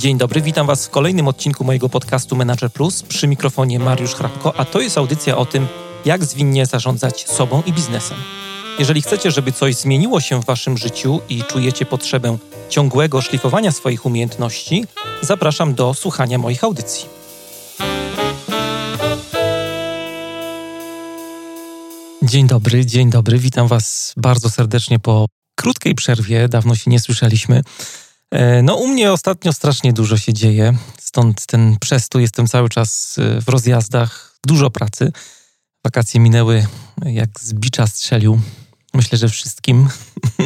Dzień dobry, witam Was w kolejnym odcinku mojego podcastu Manager Plus przy mikrofonie Mariusz Hrabko, a to jest audycja o tym, jak zwinnie zarządzać sobą i biznesem. Jeżeli chcecie, żeby coś zmieniło się w Waszym życiu i czujecie potrzebę ciągłego szlifowania swoich umiejętności, zapraszam do słuchania moich audycji. Dzień dobry, dzień dobry. Witam Was bardzo serdecznie po krótkiej przerwie. Dawno się nie słyszeliśmy. E, no, u mnie ostatnio strasznie dużo się dzieje, stąd ten przestój. Jestem cały czas e, w rozjazdach, dużo pracy. Wakacje minęły jak z bicza strzelił. Myślę, że wszystkim.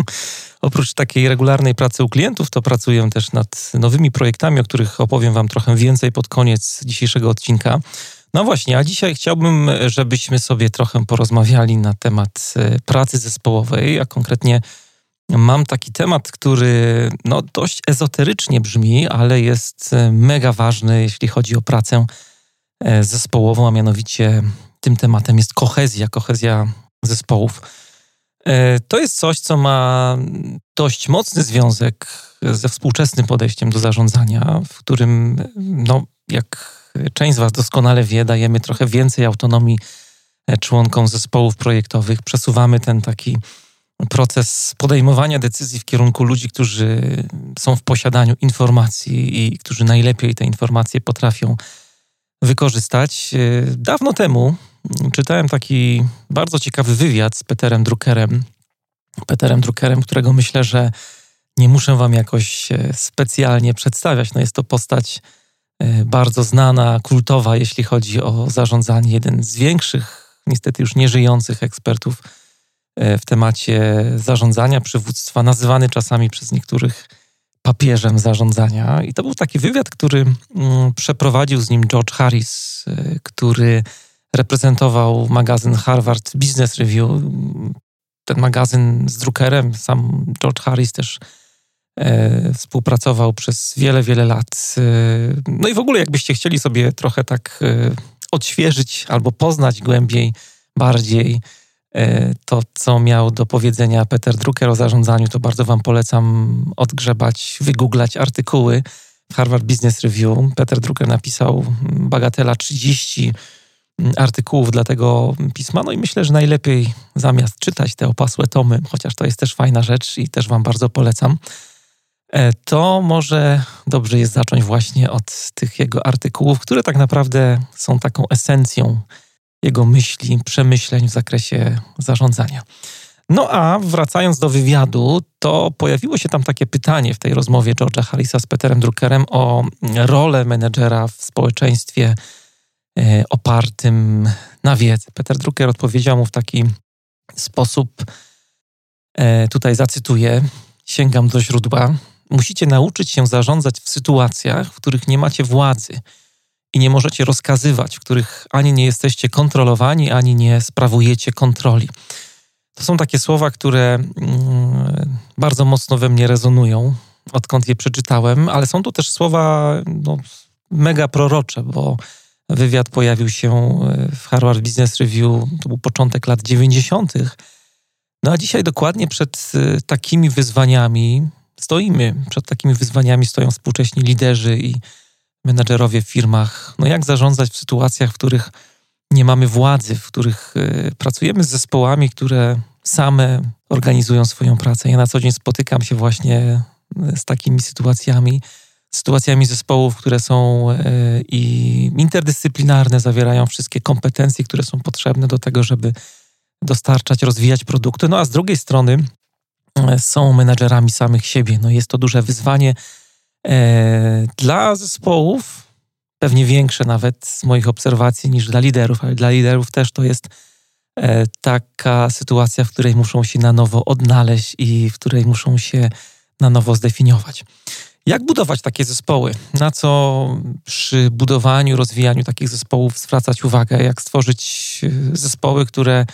Oprócz takiej regularnej pracy u klientów, to pracuję też nad nowymi projektami, o których opowiem Wam trochę więcej pod koniec dzisiejszego odcinka. No właśnie, a dzisiaj chciałbym, żebyśmy sobie trochę porozmawiali na temat e, pracy zespołowej, a konkretnie mam taki temat, który no, dość ezoterycznie brzmi, ale jest e, mega ważny, jeśli chodzi o pracę e, zespołową, a mianowicie tym tematem jest kohezja, kohezja zespołów. To jest coś, co ma dość mocny związek ze współczesnym podejściem do zarządzania, w którym, no, jak część z Was doskonale wie, dajemy trochę więcej autonomii e, członkom zespołów projektowych. Przesuwamy ten taki proces podejmowania decyzji w kierunku ludzi, którzy są w posiadaniu informacji i którzy najlepiej te informacje potrafią wykorzystać. E, dawno temu czytałem taki bardzo ciekawy wywiad z Peterem Druckerem. Peterem Druckerem, którego myślę, że nie muszę Wam jakoś e, specjalnie przedstawiać. No jest to postać E, bardzo znana, kultowa, jeśli chodzi o zarządzanie. Jeden z większych, niestety już nieżyjących ekspertów w temacie zarządzania, przywództwa, nazywany czasami przez niektórych papieżem zarządzania. I to był taki wywiad, który mm, przeprowadził z nim George Harris, e, który reprezentował magazyn Harvard Business Review. Ten magazyn z drukerem, sam George Harris też E, współpracował przez wiele, wiele lat. E, no i w ogóle, jakbyście chcieli sobie trochę tak e, odświeżyć albo poznać głębiej, bardziej to, co miał do powiedzenia Peter Drucker o zarządzaniu, to bardzo Wam polecam odgrzebać, wygooglać artykuły w Harvard Business Review. Peter Drucker napisał bagatela 30 artykułów dla tego pisma. No i myślę, że najlepiej zamiast czytać te opasłe tomy, chociaż to jest też fajna rzecz i też Wam bardzo polecam, E, to może dobrze jest zacząć właśnie od tych jego artykułów, które tak naprawdę są taką esencją jego myśli, przemyśleń w zakresie zarządzania. No a wracając do wywiadu, to pojawiło się tam takie pytanie w tej rozmowie George'a Harrisa z Peterem Druckerem o rolę menedżera w społeczeństwie e, opartym na wiedzy. Peter Drucker odpowiedział mu w taki sposób, e, tutaj zacytuję, sięgam do źródła, musicie nauczyć się zarządzać w sytuacjach, w których nie macie władzy i nie możecie rozkazywać, w których ani nie jesteście kontrolowani, ani nie sprawujecie kontroli. To są takie słowa, które mm, bardzo mocno we mnie rezonują, odkąd je przeczytałem, ale są to też słowa no, mega prorocze, bo wywiad pojawił się e, w Harvard Business Review, to był początek lat 90. No a dzisiaj dokładnie przed e, takimi wyzwaniami stoimy przed takimi wyzwaniami, stoją współcześni liderzy i menadżerowie w firmach. No jak zarządzać w sytuacjach, w których nie mamy władzy, w których y, pracujemy z zespołami, które same organizują swoją pracę. Ja na co dzień spotykam się właśnie y, z takimi sytuacjami, sytuacjami zespołów, które są y, i interdyscyplinarne, zawierają wszystkie kompetencje, które są potrzebne do tego, żeby dostarczać, rozwijać produkty. No a z drugiej strony są menadżerami samych siebie. No jest to duże wyzwanie dla zespołów, pewnie większe nawet z moich obserwacji niż dla liderów, ale dla liderów też to jest e, taka sytuacja, w której muszą się na nowo odnaleźć i w której muszą się na nowo zdefiniować. Jak budować takie zespoły? Na co przy budowaniu, rozwijaniu takich zespołów zwracać uwagę? Jak stworzyć e, zespoły, które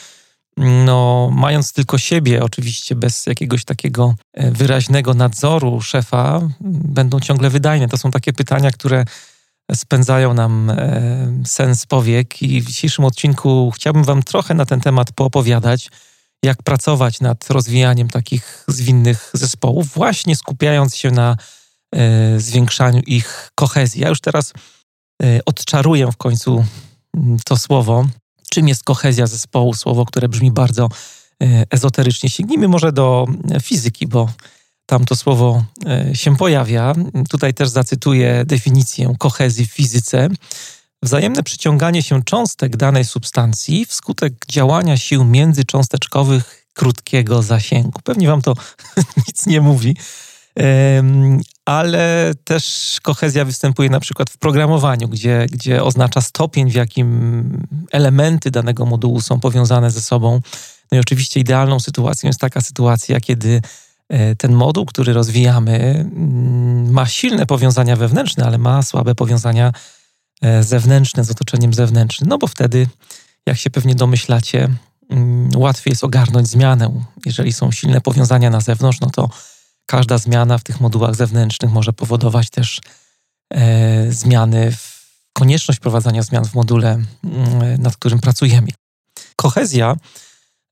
no, mając tylko siebie, oczywiście bez jakiegoś takiego e, wyraźnego nadzoru szefa, będą ciągle wydajne. To są takie pytania, które spędzają nam e, sens powiek i w dzisiejszym odcinku chciałbym Wam trochę na ten temat poopowiadać, jak pracować nad rozwijaniem takich zwinnych zespołów, właśnie skupiając się na zwiększaniu ich kohezji. Ja już teraz odczaruję w końcu mm, to słowo. Czym jest kohezja zespołu? Słowo, które brzmi bardzo ezoterycznie. Sięgnijmy może do fizyki, bo tam to słowo się pojawia. Tutaj też zacytuję definicję kohezji w fizyce. Wzajemne przyciąganie się cząstek danej substancji wskutek działania sił międzycząsteczkowych krótkiego zasięgu. Pewnie wam to nic nie mówi, ale też kohezja występuje na przykład w programowaniu, gdzie, gdzie oznacza stopień, w jakim elementy danego modułu są powiązane ze sobą. No i oczywiście idealną sytuacją jest taka sytuacja, kiedy e, ten moduł, który rozwijamy, mm, ma silne powiązania wewnętrzne, ale ma słabe powiązania E, zewnętrzne z otoczeniem zewnętrznym, no bo wtedy, jak się pewnie domyślacie, mm, łatwiej jest ogarnąć zmianę. Jeżeli są silne powiązania na zewnątrz, no to każda zmiana w tych modułach zewnętrznych może powodować też e, zmiany, w, konieczność prowadzenia zmian w module, mm, nad którym pracujemy. Kohezja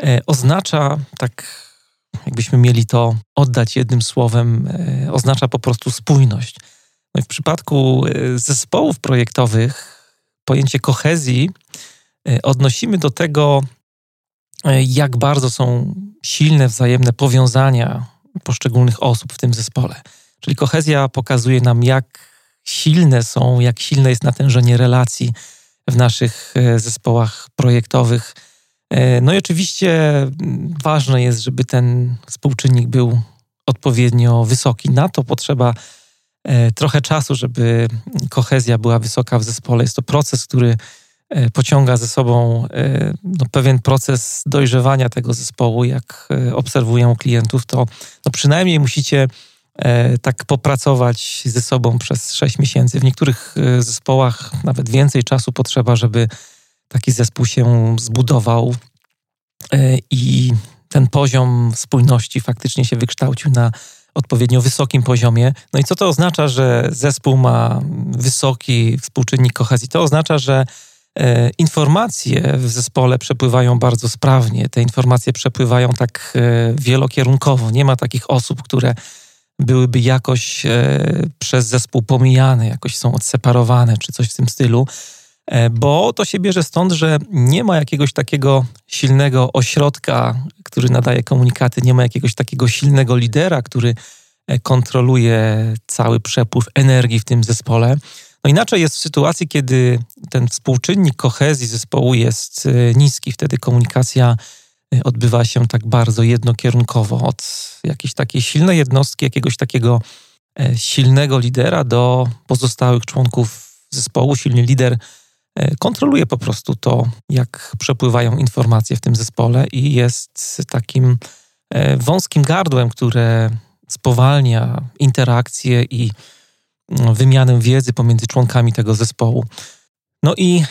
e, oznacza, tak jakbyśmy mieli to oddać jednym słowem, e, oznacza po prostu spójność. No w przypadku e, zespołów projektowych pojęcie kohezji e, odnosimy do tego, e, jak bardzo są silne wzajemne powiązania poszczególnych osób w tym zespole. Czyli kohezja pokazuje nam, jak silne są, jak silne jest natężenie relacji w naszych zespołach projektowych. No i oczywiście ważne jest, żeby ten współczynnik był odpowiednio wysoki. Na to potrzeba E, trochę czasu, żeby kohezja była wysoka w zespole. Jest to proces, który e, pociąga ze sobą e, no, pewien proces dojrzewania tego zespołu. Jak obserwuję klientów, to no, przynajmniej musicie tak popracować ze sobą przez 6 miesięcy. W niektórych zespołach nawet więcej czasu potrzeba, żeby taki zespół się zbudował i ten poziom spójności faktycznie się wykształcił na odpowiednio wysokim poziomie. No i co to oznacza, że zespół ma wysoki współczynnik kohezji? To oznacza, że e, informacje w zespole przepływają bardzo sprawnie. Te informacje przepływają tak e, wielokierunkowo. Nie ma takich osób, które byłyby jakoś e, przez zespół pomijane, jakoś są odseparowane, czy coś w tym stylu. Bo to się bierze stąd, że nie ma jakiegoś takiego silnego ośrodka, który nadaje komunikaty, nie ma jakiegoś takiego silnego lidera, który e, kontroluje cały przepływ energii w tym zespole. Inaczej jest w sytuacji, kiedy ten współczynnik kohezji zespołu jest e, niski, wtedy komunikacja e, odbywa się tak bardzo jednokierunkowo od jakiejś takiej silnej jednostki, jakiegoś takiego silnego lidera do pozostałych członków zespołu. Silny lider E, kontroluje po prostu to, jak przepływają informacje w tym zespole i jest takim e, wąskim gardłem, które spowalnia interakcje i wymianę wiedzy pomiędzy członkami tego zespołu. No i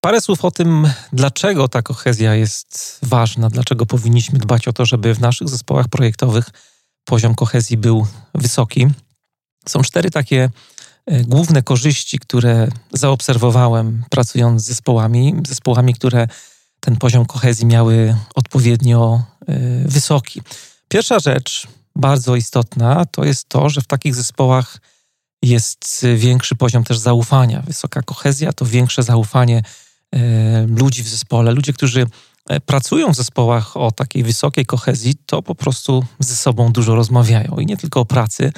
parę słów o tym, dlaczego ta kohezja jest ważna, dlaczego powinniśmy dbać o to, żeby w naszych zespołach projektowych poziom kohezji był wysoki. Są cztery takie E, główne korzyści, które zaobserwowałem pracując z zespołami, zespołami, które ten poziom kohezji miały odpowiednio e, wysoki. Pierwsza rzecz, bardzo istotna, to jest to, że w takich zespołach jest większy poziom też zaufania. Wysoka kohezja to większe zaufanie e, ludzi w zespole. Ludzie, którzy pracują w zespołach o takiej wysokiej kohezji, to po prostu ze sobą dużo rozmawiają i nie tylko o pracy.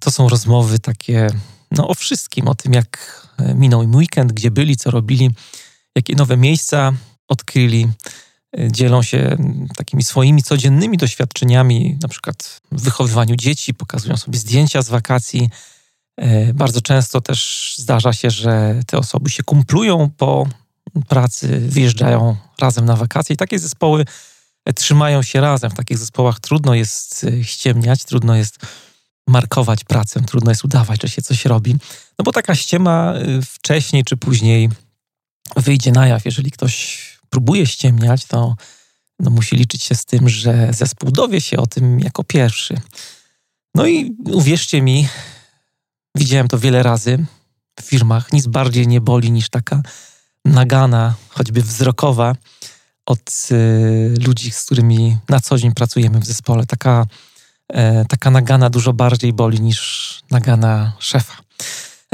To są rozmowy takie no, o wszystkim, o tym jak e, minął im weekend, gdzie byli, co robili, jakie nowe miejsca odkryli. E, dzielą się takimi swoimi codziennymi doświadczeniami, na przykład w wychowywaniu dzieci, pokazują sobie zdjęcia z wakacji. E, bardzo często też zdarza się, że te osoby się kumplują po pracy, wyjeżdżają razem na wakacje i takie zespoły trzymają się razem. W takich zespołach trudno jest ściemniać, trudno jest markować pracę, trudno jest udawać, że się coś robi. No bo taka ściema wcześniej czy później wyjdzie na jaw. Jeżeli ktoś próbuje ściemniać, to no musi liczyć się z tym, że zespół dowie się o tym jako pierwszy. No i uwierzcie mi, widziałem to wiele razy w firmach. Nic bardziej nie boli niż taka nagana, choćby wzrokowa, od y, ludzi, z którymi na co dzień pracujemy w zespole. Taka e, taka nagana dużo bardziej boli niż nagana szefa.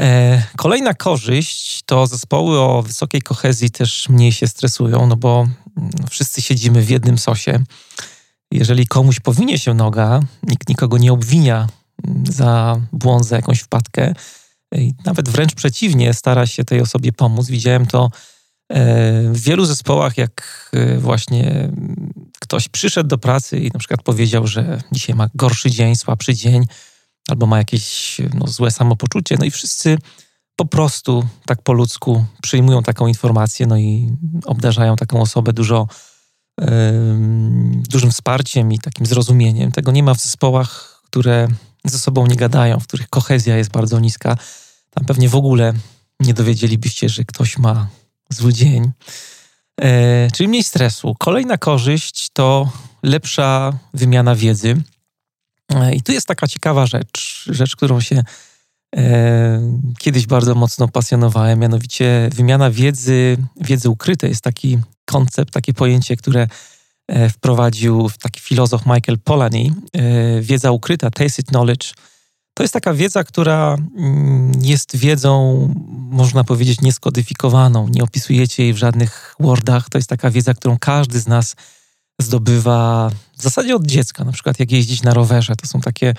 E, kolejna korzyść to zespoły o wysokiej kohezji też mniej się stresują, no bo mm, wszyscy siedzimy w jednym sosie. Jeżeli komuś powinie się noga, nikt nikogo nie obwinia za błąd, za jakąś wpadkę. I nawet wręcz przeciwnie, stara się tej osobie pomóc. Widziałem to e, w wielu zespołach, jak e, właśnie ktoś przyszedł do pracy i na przykład powiedział, że dzisiaj ma gorszy dzień, słabszy dzień, albo ma jakieś no, złe samopoczucie, no i wszyscy po prostu tak po ludzku przyjmują taką informację, no i obdarzają taką osobę dużo yy, dużym wsparciem i takim zrozumieniem. Tego nie ma w zespołach, które ze sobą nie gadają, w których kohezja jest bardzo niska. Tam pewnie w ogóle nie dowiedzielibyście, że ktoś ma zły dzień. E, czyli mniej stresu. Kolejna korzyść to lepsza wymiana wiedzy. E, I tu jest taka ciekawa rzecz, rzecz, którą się e, kiedyś bardzo mocno pasjonowałem, mianowicie wymiana wiedzy, wiedzy ukrytej jest taki koncept, takie pojęcie, które wprowadził taki filozof Michael Polanyi. E, wiedza ukryta, tacit knowledge, to jest taka wiedza, która mm, jest wiedzą, można powiedzieć, nieskodyfikowaną. Nie opisujecie jej w żadnych Wordach. To jest taka wiedza, którą każdy z nas zdobywa w zasadzie od dziecka. Na przykład jak jeździć na rowerze. To są takie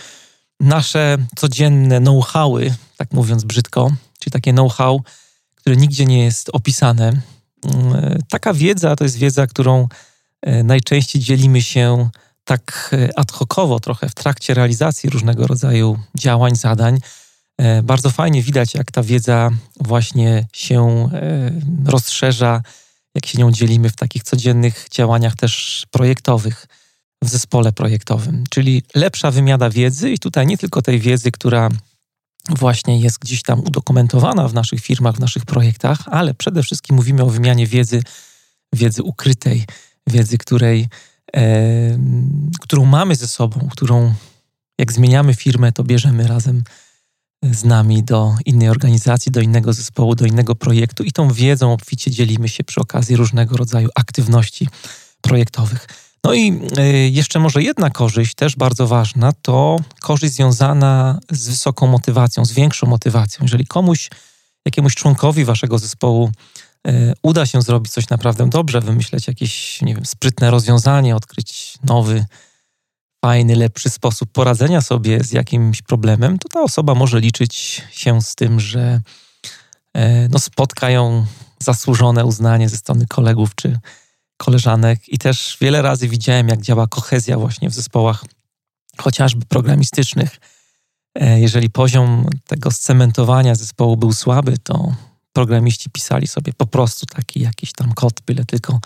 nasze codzienne know-howy, tak mówiąc brzydko, czyli takie know-how, które nigdzie nie jest opisane. Mm, taka wiedza to jest wiedza, którą e, najczęściej dzielimy się tak e, ad hocowo trochę w trakcie realizacji różnego rodzaju działań, zadań. E, bardzo fajnie widać, jak ta wiedza właśnie się e, rozszerza, jak się nią dzielimy w takich codziennych działaniach też projektowych w zespole projektowym. Czyli lepsza wymiana wiedzy i tutaj nie tylko tej wiedzy, która właśnie jest gdzieś tam udokumentowana w naszych firmach, w naszych projektach, ale przede wszystkim mówimy o wymianie wiedzy, wiedzy ukrytej, wiedzy, której którą mamy ze sobą, którą jak zmieniamy firmę, to bierzemy razem z nami do innej organizacji, do innego zespołu, do innego projektu i tą wiedzą obficie dzielimy się przy okazji różnego rodzaju aktywności projektowych. No i e, jeszcze może jedna korzyść, też bardzo ważna, to korzyść związana z wysoką motywacją, z większą motywacją. Jeżeli komuś, jakiemuś członkowi waszego zespołu E, uda się zrobić coś naprawdę dobrze, wymyśleć jakieś, nie wiem, sprytne rozwiązanie, odkryć nowy, fajny, lepszy sposób poradzenia sobie z jakimś problemem, to ta osoba może liczyć się z tym, że e, no, spotka ją zasłużone uznanie ze strony kolegów czy koleżanek. I też wiele razy widziałem, jak działa kohezja właśnie w zespołach chociażby programistycznych. E, jeżeli poziom tego scementowania zespołu był słaby, to programiści pisali sobie po prostu taki jakiś tam kod, byle tylko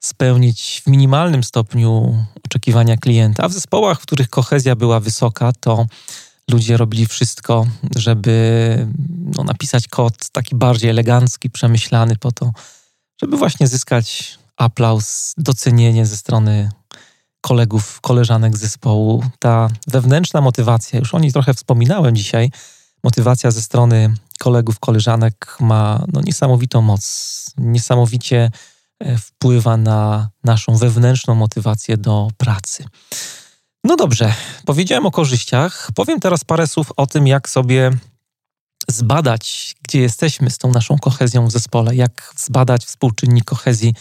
spełnić w minimalnym stopniu oczekiwania klienta. A w zespołach, w których kohezja była wysoka, to ludzie robili wszystko, żeby no, napisać kod taki bardziej elegancki, przemyślany po to, żeby właśnie zyskać aplauz, docenienie ze strony kolegów, koleżanek zespołu. Ta wewnętrzna motywacja, już o niej trochę wspominałem dzisiaj, motywacja ze strony kolegów, koleżanek ma no, niesamowitą moc. Niesamowicie e, wpływa na naszą wewnętrzną motywację do pracy. No dobrze, powiedziałem o korzyściach. Powiem teraz parę słów o tym, jak sobie zbadać, gdzie jesteśmy z tą naszą kohezją w zespole, jak zbadać współczynnik kohezji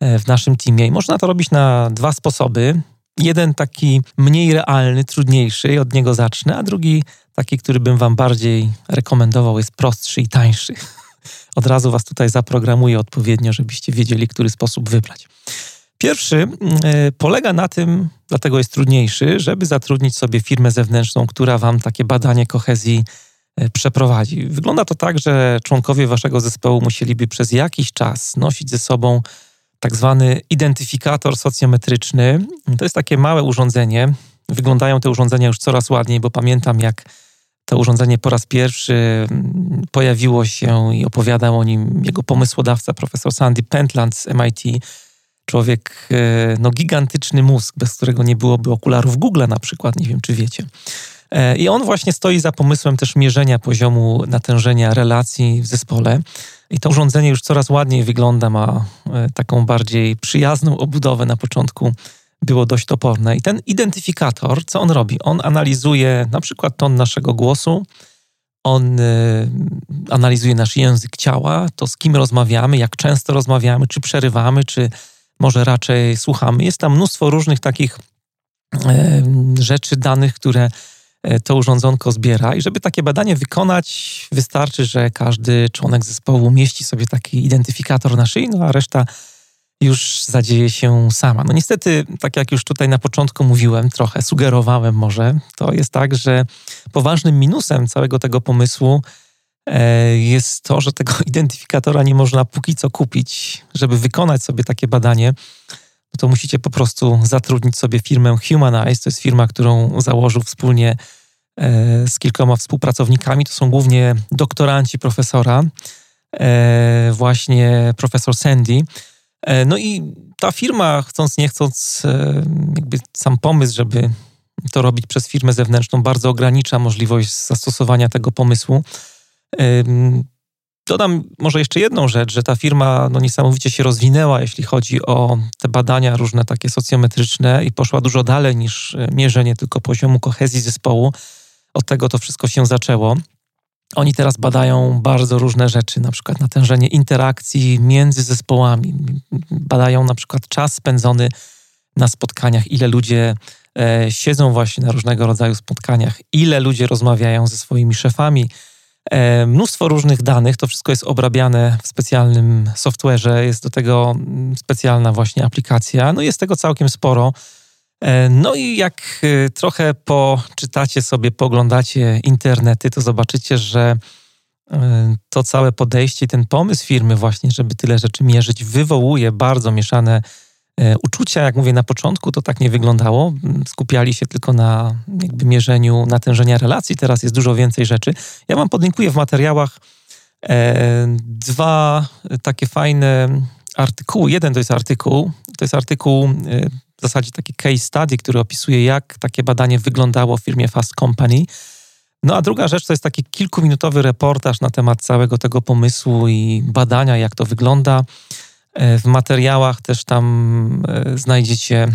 e, w naszym teamie. I można to robić na dwa sposoby. Jeden taki mniej realny, trudniejszy, od niego zacznę, a drugi taki, który bym Wam bardziej rekomendował, jest prostszy i tańszy. Od razu Was tutaj zaprogramuję odpowiednio, żebyście wiedzieli, który sposób wybrać. Pierwszy e, polega na tym, dlatego jest trudniejszy, żeby zatrudnić sobie firmę zewnętrzną, która Wam takie badanie kohezji e, przeprowadzi. Wygląda to tak, że członkowie Waszego zespołu musieliby przez jakiś czas nosić ze sobą tak zwany identyfikator socjometryczny. To jest takie małe urządzenie. Wyglądają te urządzenia już coraz ładniej, bo pamiętam, jak to urządzenie po raz pierwszy mm, pojawiło się i opowiadał o nim jego pomysłodawca, profesor Sandy Pentland z MIT. Człowiek, e, no gigantyczny mózg, bez którego nie byłoby okularów Google na przykład, nie wiem czy wiecie. E, I on właśnie stoi za pomysłem też mierzenia poziomu natężenia relacji w zespole. I to urządzenie już coraz ładniej wygląda, ma e, taką bardziej przyjazną obudowę. Na początku było dość toporne. I ten identyfikator, co on robi? On analizuje na przykład ton naszego głosu, on y, analizuje nasz język ciała, to z kim rozmawiamy, jak często rozmawiamy, czy przerywamy, czy może raczej słuchamy. Jest tam mnóstwo różnych takich e, rzeczy, danych, które e, to urządzonko zbiera. I żeby takie badanie wykonać, wystarczy, że każdy członek zespołu mieści sobie taki identyfikator na szyi, no a reszta już zadzieje się sama. No niestety, tak jak już tutaj na początku mówiłem, trochę sugerowałem może, to jest tak, że poważnym minusem całego tego pomysłu e, jest to, że tego identyfikatora nie można póki co kupić. Żeby wykonać sobie takie badanie, no to musicie po prostu zatrudnić sobie firmę Humanize. To jest firma, którą założył wspólnie e, z kilkoma współpracownikami. To są głównie doktoranci profesora, e, właśnie profesor Sandy. E, no i ta firma, chcąc nie chcąc, e, jakby sam pomysł, żeby to robić przez firmę zewnętrzną, bardzo ogranicza możliwość zastosowania tego pomysłu. Dodam może jeszcze jedną rzecz, że ta firma no, niesamowicie się rozwinęła, jeśli chodzi o te badania różne takie socjometryczne i poszła dużo dalej niż e, mierzenie tylko poziomu kohezji zespołu. Od tego to wszystko się zaczęło. Oni teraz badają bardzo różne rzeczy, na przykład natężenie interakcji między zespołami. Badają na przykład czas spędzony na spotkaniach, ile ludzie e, siedzą właśnie na różnego rodzaju spotkaniach, ile ludzie rozmawiają ze swoimi szefami. E, mnóstwo różnych danych, to wszystko jest obrabiane w specjalnym software'ze, jest do tego mm, specjalna właśnie aplikacja. No jest tego całkiem sporo. E, no i jak e, trochę poczytacie sobie, poglądacie internety, to zobaczycie, że e, to całe podejście, ten pomysł firmy właśnie, żeby tyle rzeczy mierzyć, wywołuje bardzo mieszane uczucia. Jak mówię na początku, to tak nie wyglądało. Skupiali się tylko na jakby mierzeniu natężenia relacji. Teraz jest dużo więcej rzeczy. Ja wam podlinkuję w materiałach dwa takie fajne artykuły. Jeden to jest artykuł, to jest artykuł w zasadzie taki case study, który opisuje, jak takie badanie wyglądało w firmie Fast Company. No a druga rzecz to jest taki kilkuminutowy reportaż na temat całego tego pomysłu i badania, jak to wygląda. E, w materiałach też tam e, znajdziecie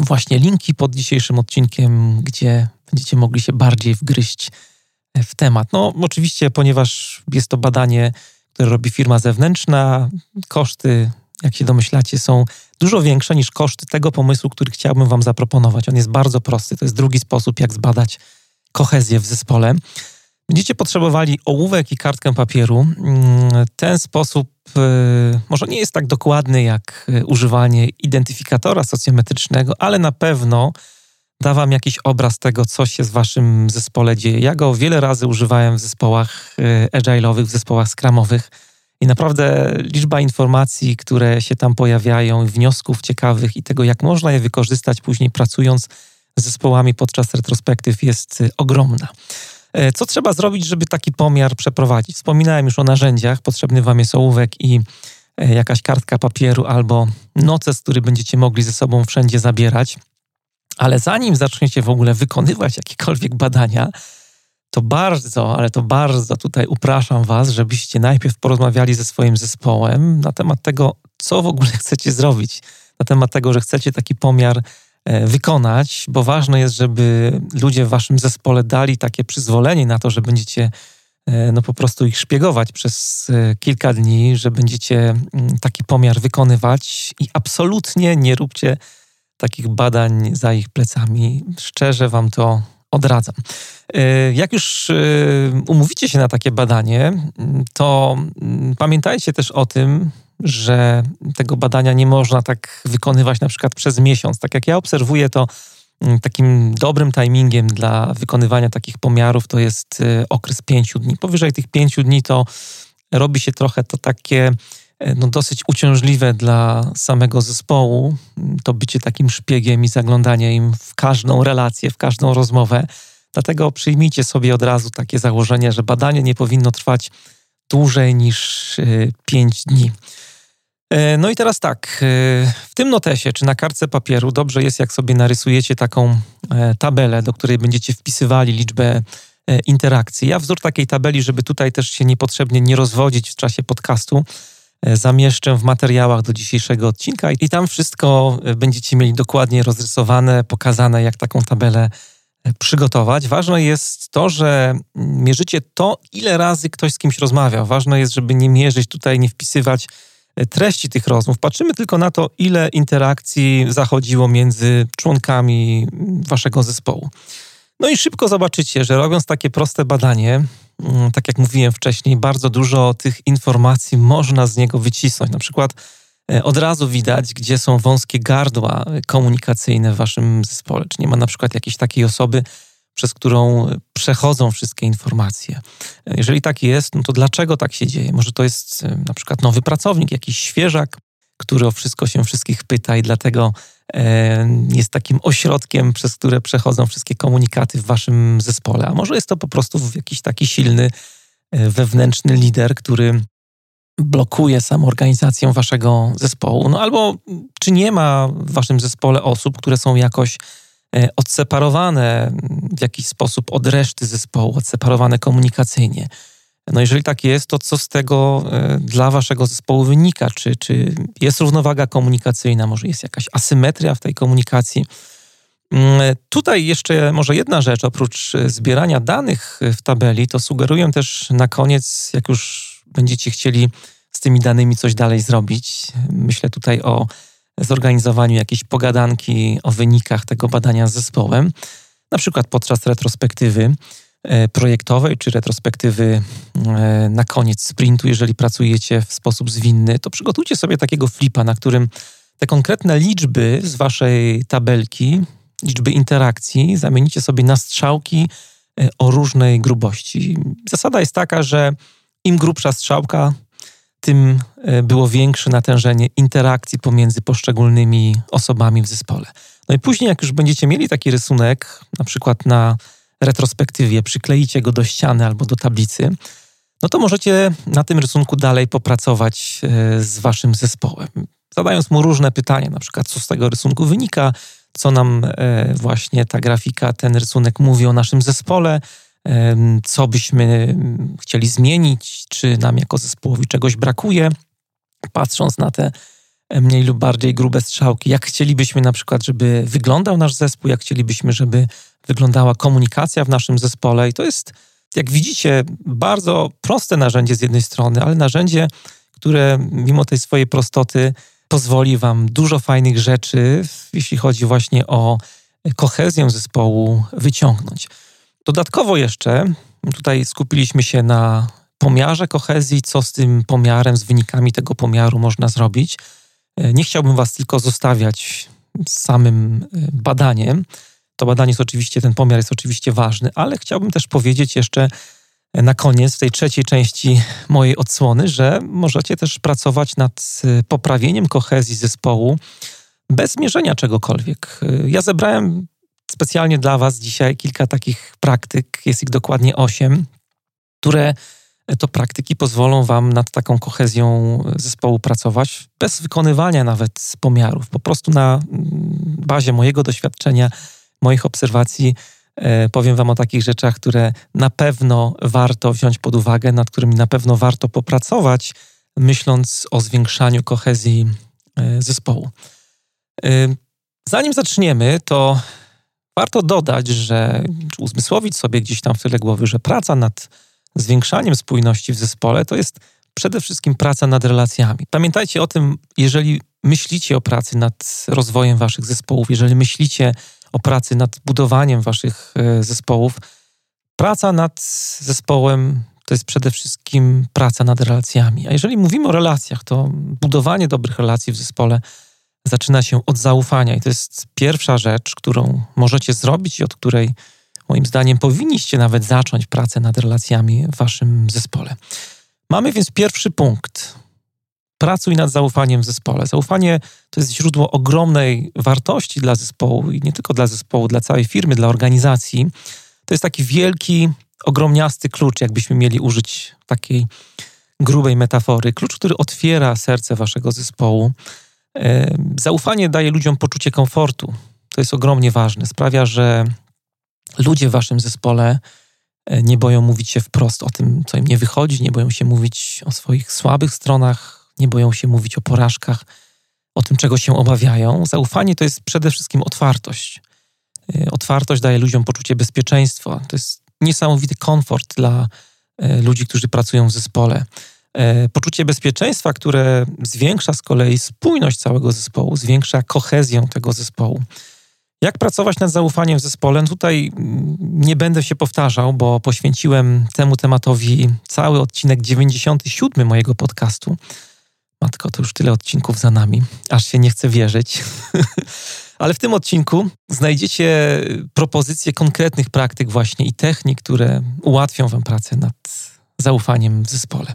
właśnie linki pod dzisiejszym odcinkiem, gdzie będziecie mogli się bardziej wgryźć e, w temat. No, oczywiście, ponieważ jest to badanie, które robi firma zewnętrzna, koszty jak się domyślacie, są dużo większe niż koszty tego pomysłu, który chciałbym Wam zaproponować. On jest bardzo prosty. To jest drugi sposób, jak zbadać kohezję w zespole. Będziecie potrzebowali ołówek i kartkę papieru. Mm, ten sposób y, może nie jest tak dokładny jak y, używanie identyfikatora socjometrycznego, ale na pewno da Wam jakiś obraz tego, co się z Waszym zespole dzieje. Ja go wiele razy używałem w zespołach y, agile'owych, w zespołach scrumowych i naprawdę liczba informacji, które się tam pojawiają, wniosków ciekawych i tego, jak można je wykorzystać później pracując z zespołami podczas retrospektyw, jest y, ogromna. E, co trzeba zrobić, żeby taki pomiar przeprowadzić? Wspominałem już o narzędziach. Potrzebny Wam jest ołówek i e, jakaś kartka papieru albo noces, który będziecie mogli ze sobą wszędzie zabierać. Ale zanim zaczniecie w ogóle wykonywać jakiekolwiek badania, to bardzo, ale to bardzo tutaj upraszam Was, żebyście najpierw porozmawiali ze swoim zespołem na temat tego, co w ogóle chcecie zrobić, na temat tego, że chcecie taki pomiar e, wykonać, bo ważne jest, żeby ludzie w Waszym zespole dali takie przyzwolenie na to, że będziecie e, no po prostu ich szpiegować przez e, kilka dni, że będziecie mm, taki pomiar wykonywać i absolutnie nie róbcie takich badań za ich plecami. Szczerze Wam to odradzam. Y, jak już y, umówicie się na takie badanie, to mm, pamiętajcie też o tym, że tego badania nie można tak wykonywać na przykład przez miesiąc. Tak jak ja obserwuję to, takim dobrym timingiem dla wykonywania takich pomiarów to jest y, okres pięciu dni. Powyżej tych pięciu dni to robi się trochę to takie no, dosyć uciążliwe dla samego zespołu, to bycie takim szpiegiem i zaglądanie im w każdą relację, w każdą rozmowę. Dlatego przyjmijcie sobie od razu takie założenie, że badanie nie powinno trwać dłużej niż 5 e, dni. E, no i teraz tak, e, w tym notesie czy na kartce papieru dobrze jest, jak sobie narysujecie taką tabelę, do której będziecie wpisywali liczbę interakcji. Ja wzór takiej tabeli, żeby tutaj też się niepotrzebnie nie rozwodzić w czasie podcastu, e, zamieszczę w materiałach do dzisiejszego odcinka i tam wszystko e, będziecie mieli dokładnie rozrysowane, pokazane, jak taką tabelę przygotować. Ważne jest to, że mierzycie to, ile razy ktoś z kimś rozmawia. Ważne jest, żeby nie mierzyć tutaj, nie wpisywać treści tych rozmów. Patrzymy tylko na to, ile interakcji zachodziło między członkami waszego zespołu. No i szybko zobaczycie, że robiąc takie proste badanie, tak jak mówiłem wcześniej, bardzo dużo tych informacji można z niego wycisnąć. Na przykład e, od razu widać, gdzie są wąskie gardła komunikacyjne w waszym zespole. Czy nie ma na przykład jakiejś takiej osoby, przez którą przechodzą wszystkie informacje. Jeżeli tak jest, no to dlaczego tak się dzieje? Może to jest e, na przykład nowy pracownik, jakiś świeżak, który o wszystko się wszystkich pyta i dlatego e, jest takim ośrodkiem, przez które przechodzą wszystkie komunikaty w waszym zespole. A może jest to po prostu jakiś taki silny e, wewnętrzny lider, który blokuje samą organizację waszego zespołu. No albo czy nie ma w waszym zespole osób, które są jakoś E, odseparowane w jakiś sposób od reszty zespołu, odseparowane komunikacyjnie. No jeżeli tak jest, to co z tego e, dla waszego zespołu wynika? Czy, czy jest równowaga komunikacyjna, może jest jakaś asymetria w tej komunikacji? Mm, tutaj jeszcze może jedna rzecz, oprócz zbierania danych w tabeli, to sugeruję też na koniec, jak już będziecie chcieli z tymi danymi coś dalej zrobić. Myślę tutaj o zorganizowaniu jakiejś pogadanki o wynikach tego badania z zespołem, na przykład podczas retrospektywy projektowej czy retrospektywy e, na koniec sprintu, jeżeli pracujecie w sposób zwinny, to przygotujcie sobie takiego flipa, na którym te konkretne liczby z waszej tabelki, liczby interakcji, zamienicie sobie na strzałki e, o różnej grubości. Zasada jest taka, że im grubsza strzałka, tym e, było większe natężenie interakcji pomiędzy poszczególnymi osobami w zespole. No i później, jak już będziecie mieli taki rysunek, na przykład na retrospektywie, przykleicie go do ściany albo do tablicy, no to możecie na tym rysunku dalej popracować e, z waszym zespołem, zadając mu różne pytania, na przykład co z tego rysunku wynika, co nam e, właśnie ta grafika, ten rysunek mówi o naszym zespole, co byśmy chcieli zmienić, czy nam jako zespołowi czegoś brakuje, patrząc na te mniej lub bardziej grube strzałki, jak chcielibyśmy na przykład, żeby wyglądał nasz zespół, jak chcielibyśmy, żeby wyglądała komunikacja w naszym zespole. I to jest, jak widzicie, bardzo proste narzędzie z jednej strony, ale narzędzie, które mimo tej swojej prostoty pozwoli Wam dużo fajnych rzeczy, jeśli chodzi właśnie o kohezję zespołu, wyciągnąć. Dodatkowo jeszcze tutaj skupiliśmy się na pomiarze kohezji, co z tym pomiarem, z wynikami tego pomiaru można zrobić. Nie chciałbym Was tylko zostawiać z samym e, badaniem. To badanie jest oczywiście, ten pomiar jest oczywiście ważny, ale chciałbym też powiedzieć jeszcze na koniec, w tej trzeciej części mojej odsłony, że możecie też pracować nad e, poprawieniem kohezji zespołu bez mierzenia czegokolwiek. Ja zebrałem specjalnie dla Was dzisiaj kilka takich praktyk, jest ich dokładnie osiem, które to praktyki pozwolą Wam nad taką kohezją zespołu pracować bez wykonywania nawet pomiarów. Po prostu na mm, bazie mojego doświadczenia, moich obserwacji e, powiem Wam o takich rzeczach, które na pewno warto wziąć pod uwagę, nad którymi na pewno warto popracować, myśląc o zwiększaniu kohezji e, zespołu. E, zanim zaczniemy, to Warto dodać, że, czy uzmysłowić sobie gdzieś tam w tyle głowy, że praca nad zwiększaniem spójności w zespole to jest przede wszystkim praca nad relacjami. Pamiętajcie o tym, jeżeli myślicie o pracy nad rozwojem waszych zespołów, jeżeli myślicie o pracy nad budowaniem waszych e, zespołów, praca nad zespołem to jest przede wszystkim praca nad relacjami. A jeżeli mówimy o relacjach, to budowanie dobrych relacji w zespole zaczyna się od zaufania. I to jest pierwsza rzecz, którą możecie zrobić i od której moim zdaniem powinniście nawet zacząć pracę nad relacjami w waszym zespole. Mamy więc pierwszy punkt. Pracuj nad zaufaniem w zespole. Zaufanie to jest źródło ogromnej wartości dla zespołu i nie tylko dla zespołu, dla całej firmy, dla organizacji. To jest taki wielki, ogromniasty klucz, jakbyśmy mieli użyć takiej grubej metafory. Klucz, który otwiera serce waszego zespołu Zaufanie daje ludziom poczucie komfortu. To jest ogromnie ważne. Sprawia, że ludzie w waszym zespole e, nie boją mówić się wprost o tym, co im nie wychodzi, nie boją się mówić o swoich słabych stronach, nie boją się mówić o porażkach, o tym, czego się obawiają. Zaufanie to jest przede wszystkim otwartość. Y, otwartość daje ludziom poczucie bezpieczeństwa. To jest niesamowity komfort dla y, ludzi, którzy pracują w zespole. Y, poczucie bezpieczeństwa, które zwiększa z kolei spójność całego zespołu, zwiększa kohezję tego zespołu. Jak pracować nad zaufaniem w zespole? No tutaj mm, nie będę się powtarzał, bo poświęciłem temu tematowi cały odcinek 97 mojego podcastu. Matko, to już tyle odcinków za nami, aż się nie chce wierzyć. Ale w tym odcinku znajdziecie propozycje konkretnych praktyk właśnie i technik, które ułatwią Wam pracę nad zaufaniem w zespole.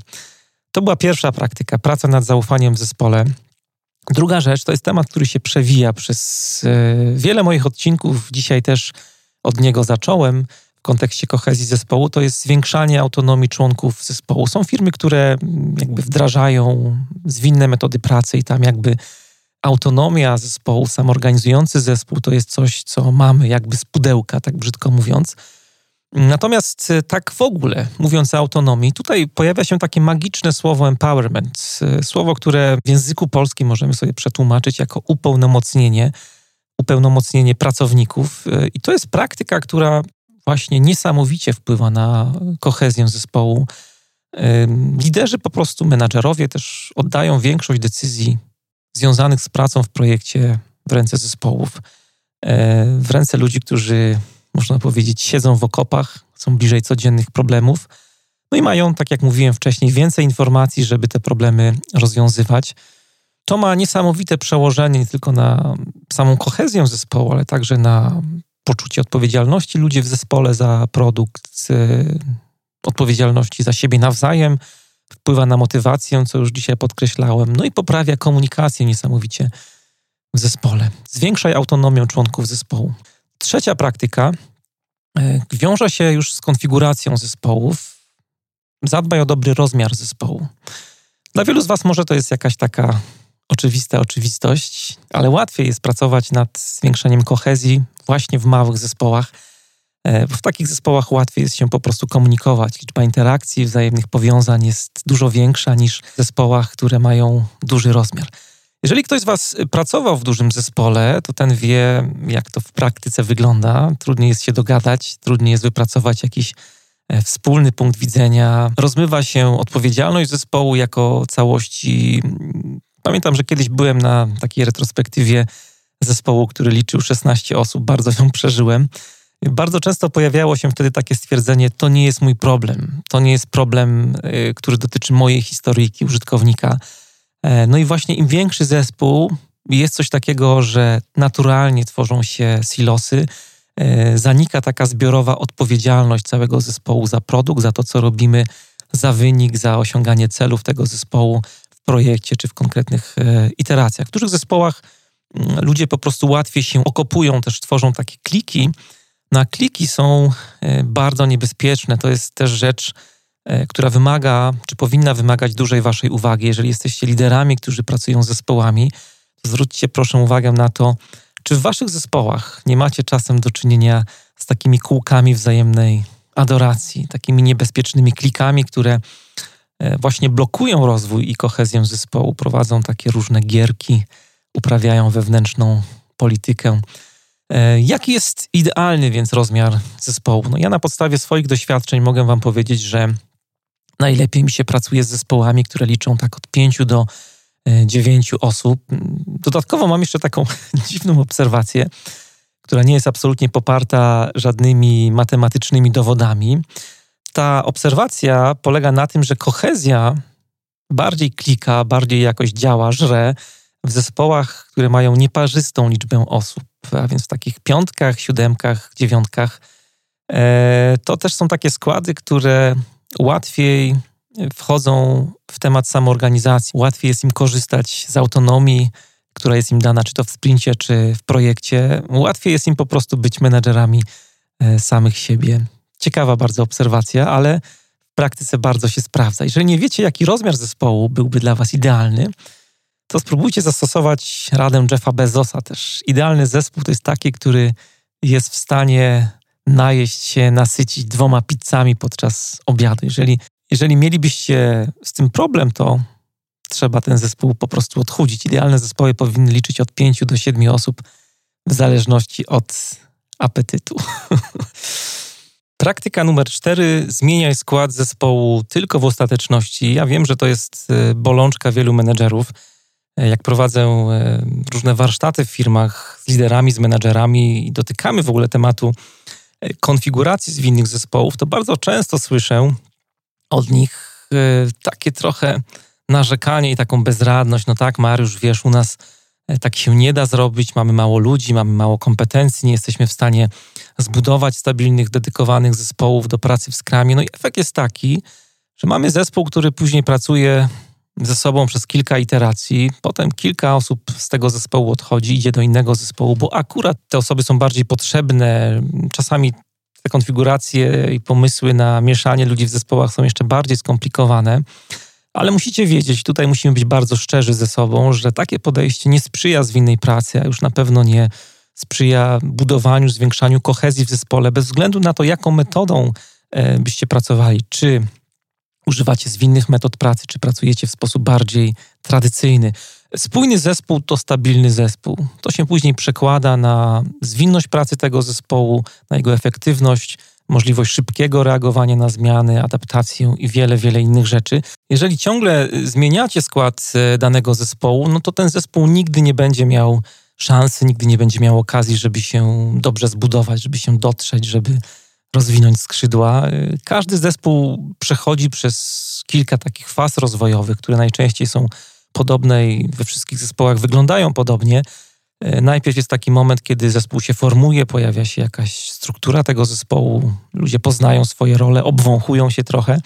To była pierwsza praktyka, praca nad zaufaniem w zespole. Druga rzecz to jest temat, który się przewija przez e, wiele moich odcinków. Dzisiaj też od niego zacząłem w kontekście kohezji zespołu. To jest zwiększanie autonomii członków zespołu. Są firmy, które jakby wdrażają zwinne metody pracy i tam jakby autonomia zespołu, samorganizujący zespół to jest coś, co mamy jakby z pudełka, tak brzydko mówiąc. Natomiast e, tak w ogóle, mówiąc o autonomii, tutaj pojawia się takie magiczne słowo empowerment. E, słowo, które w języku polskim możemy sobie przetłumaczyć jako upełnomocnienie, upełnomocnienie pracowników. E, I to jest praktyka, która właśnie niesamowicie wpływa na kohezję zespołu. Liderzy, po prostu menadżerowie też oddają większość decyzji związanych z pracą w projekcie w ręce zespołów, w ręce ludzi, którzy można powiedzieć, siedzą w okopach, są bliżej codziennych problemów. No i mają, tak jak mówiłem wcześniej, więcej informacji, żeby te problemy rozwiązywać. To ma niesamowite przełożenie nie tylko na samą kohezję zespołu, ale także na poczucie odpowiedzialności ludzi w zespole za produkt, odpowiedzialności za siebie nawzajem, wpływa na motywację, co już dzisiaj podkreślałem, no i poprawia komunikację niesamowicie w zespole. Zwiększaj autonomię członków zespołu. Trzecia praktyka e, wiąże się już z konfiguracją zespołów. Zadbaj o dobry rozmiar zespołu. Dla wielu z Was może to jest jakaś taka oczywista oczywistość, ale łatwiej jest pracować nad zwiększeniem kohezji właśnie w małych zespołach. E, w takich zespołach łatwiej jest się po prostu komunikować. Liczba interakcji, wzajemnych powiązań jest dużo większa niż w zespołach, które mają duży rozmiar. Jeżeli ktoś z Was pracował w dużym zespole, to ten wie, jak to w praktyce wygląda. Trudniej jest się dogadać, trudniej jest wypracować jakiś e, wspólny punkt widzenia. Rozmywa się odpowiedzialność zespołu jako całości. Pamiętam, że kiedyś byłem na takiej retrospektywie zespołu, który liczył 16 osób, bardzo ją przeżyłem. Bardzo często pojawiało się wtedy takie stwierdzenie: To nie jest mój problem. To nie jest problem, e, który dotyczy mojej historyjki użytkownika E, no i właśnie im większy zespół, jest coś takiego, że naturalnie tworzą się silosy, e, zanika taka zbiorowa odpowiedzialność całego zespołu za produkt, za to, co robimy, za wynik, za osiąganie celów tego zespołu projekcie czy w konkretnych e, iteracjach. W dużych zespołach mm, ludzie po prostu łatwiej się okopują, też tworzą takie kliki. No a kliki są bardzo niebezpieczne. To jest też rzecz, E, która wymaga, czy powinna wymagać dużej waszej uwagi. Jeżeli jesteście liderami, którzy pracują z zespołami, to zwróćcie proszę uwagę na to, czy w waszych zespołach nie macie czasem do czynienia z takimi kółkami wzajemnej adoracji, takimi niebezpiecznymi klikami, które e, właśnie blokują rozwój i kohezję zespołu, prowadzą takie różne gierki, uprawiają wewnętrzną politykę. E, jaki jest idealny więc rozmiar zespołu? No ja na podstawie swoich doświadczeń mogę Wam powiedzieć, że Najlepiej mi się pracuje z zespołami, które liczą tak od pięciu do e, dziewięciu osób. Dodatkowo mam jeszcze taką dziwną obserwację, która nie jest absolutnie poparta żadnymi matematycznymi dowodami. Ta obserwacja polega na tym, że kohezja bardziej klika, bardziej jakoś działa, żre w zespołach, które mają nieparzystą liczbę osób, a więc w takich piątkach, siódemkach, dziewiątkach. E, to też są takie składy, które łatwiej wchodzą w temat samoorganizacji, łatwiej jest im korzystać z autonomii, która jest im dana, czy to w sprincie, czy w projekcie. Łatwiej jest im po prostu być menedżerami e, samych siebie. Ciekawa bardzo obserwacja, ale w praktyce bardzo się sprawdza. Jeżeli nie wiecie, jaki rozmiar zespołu byłby dla Was idealny, to spróbujcie zastosować radę Jeffa Bezosa też. Idealny zespół to jest taki, który jest w stanie najeść się, nasycić dwoma pizzami podczas obiadu. Jeżeli, jeżeli mielibyście z tym problem, to trzeba ten zespół po prostu odchudzić. Idealne zespoły powinny liczyć od 5 do 7 osób w zależności od apetytu. Praktyka numer cztery: zmieniaj skład zespołu tylko w ostateczności. Ja wiem, że to jest e, bolączka wielu menedżerów. E, jak prowadzę e, różne warsztaty w firmach z liderami, z menedżerami i dotykamy w ogóle tematu konfiguracji zwinnych zespołów, to bardzo często słyszę od nich takie trochę narzekanie i taką bezradność. No tak, Mariusz, wiesz, u nas tak się nie da zrobić, mamy mało ludzi, mamy mało kompetencji, nie jesteśmy w stanie zbudować stabilnych, dedykowanych zespołów do pracy w skramie. No i efekt jest taki, że mamy zespół, który później pracuje ze sobą przez kilka iteracji, potem kilka osób z tego zespołu odchodzi, idzie do innego zespołu, bo akurat te osoby są bardziej potrzebne. Czasami te konfiguracje i pomysły na mieszanie ludzi w zespołach są jeszcze bardziej skomplikowane. Ale musicie wiedzieć, tutaj musimy być bardzo szczerzy ze sobą, że takie podejście nie sprzyja zwinnej pracy, a już na pewno nie sprzyja budowaniu, zwiększaniu kohezji w zespole, bez względu na to, jaką metodą e, byście pracowali. Czy używacie zwinnych metod pracy, czy pracujecie w sposób bardziej tradycyjny. Spójny zespół to stabilny zespół. To się później przekłada na zwinność pracy tego zespołu, na jego efektywność, możliwość szybkiego reagowania na zmiany, adaptację i wiele, wiele innych rzeczy. Jeżeli ciągle zmieniacie skład e, danego zespołu, no to ten zespół nigdy nie będzie miał szansy, nigdy nie będzie miał okazji, żeby się dobrze zbudować, żeby się dotrzeć, żeby rozwinąć skrzydła. E, każdy zespół przechodzi przez kilka takich faz rozwojowych, które najczęściej są podobne i we wszystkich zespołach wyglądają podobnie. E, najpierw jest taki moment, kiedy zespół się formuje, pojawia się jakaś struktura tego zespołu, ludzie poznają swoje role, obwąchują się trochę.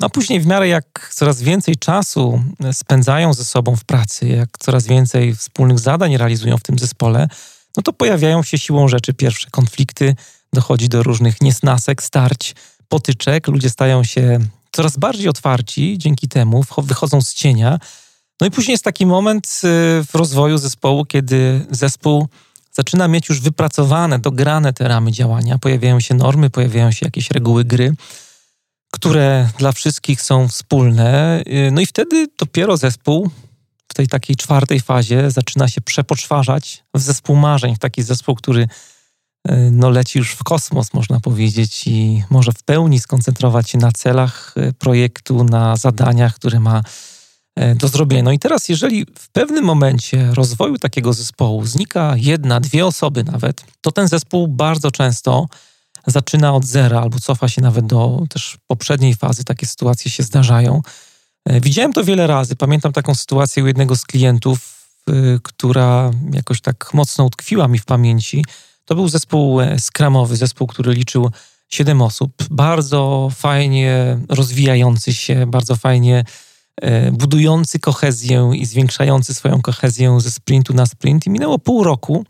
No a później, w miarę jak coraz więcej czasu spędzają ze sobą w pracy, jak coraz więcej wspólnych zadań realizują w tym zespole, no to pojawiają się siłą rzeczy pierwsze konflikty, dochodzi do różnych niesnasek, starć, potyczek. Ludzie stają się coraz bardziej otwarci dzięki temu, wychodzą z cienia no i później jest taki moment y, w rozwoju zespołu, kiedy zespół zaczyna mieć już wypracowane, dograne te ramy działania, pojawiają się normy, pojawiają się jakieś reguły gry, które dla wszystkich są wspólne. Y, no i wtedy dopiero zespół w tej takiej czwartej fazie zaczyna się przepoczwarzać w zespół marzeń, w taki zespół, który y, no, leci już w kosmos, można powiedzieć, i może w pełni skoncentrować się na celach projektu, na zadaniach, które ma do zrobienia. No i teraz, jeżeli w pewnym momencie rozwoju takiego zespołu znika jedna, dwie osoby nawet, to ten zespół bardzo często zaczyna od zera albo cofa się nawet do też poprzedniej fazy. Takie sytuacje się zdarzają. E, widziałem to wiele razy. Pamiętam taką sytuację u jednego z klientów, która jakoś tak mocno utkwiła mi w pamięci. To był zespół e, skramowy, zespół, który liczył siedem osób. Bardzo fajnie rozwijający się, bardzo fajnie E, budujący kohezję i zwiększający swoją kohezję ze sprintu na sprint. I minęło pół roku,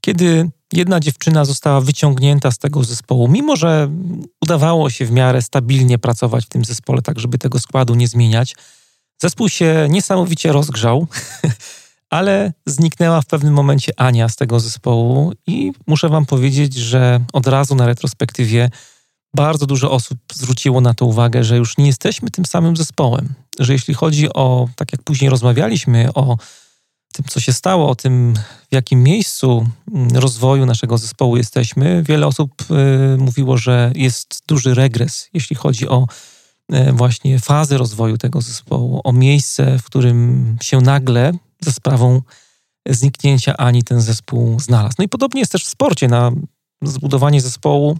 kiedy jedna dziewczyna została wyciągnięta z tego zespołu, mimo że udawało się w miarę stabilnie pracować w tym zespole, tak żeby tego składu nie zmieniać. Zespół się niesamowicie rozgrzał, ale zniknęła w pewnym momencie Ania z tego zespołu i muszę wam powiedzieć, że od razu na retrospektywie bardzo dużo osób zwróciło na to uwagę, że już nie jesteśmy tym samym zespołem. Że jeśli chodzi o, tak jak później rozmawialiśmy, o tym, co się stało, o tym, w jakim miejscu mm, rozwoju naszego zespołu jesteśmy, wiele osób y, mówiło, że jest duży regres, jeśli chodzi o y, właśnie fazę rozwoju tego zespołu, o miejsce, w którym się nagle za sprawą zniknięcia Ani ten zespół znalazł. No i podobnie jest też w sporcie. Na zbudowanie zespołu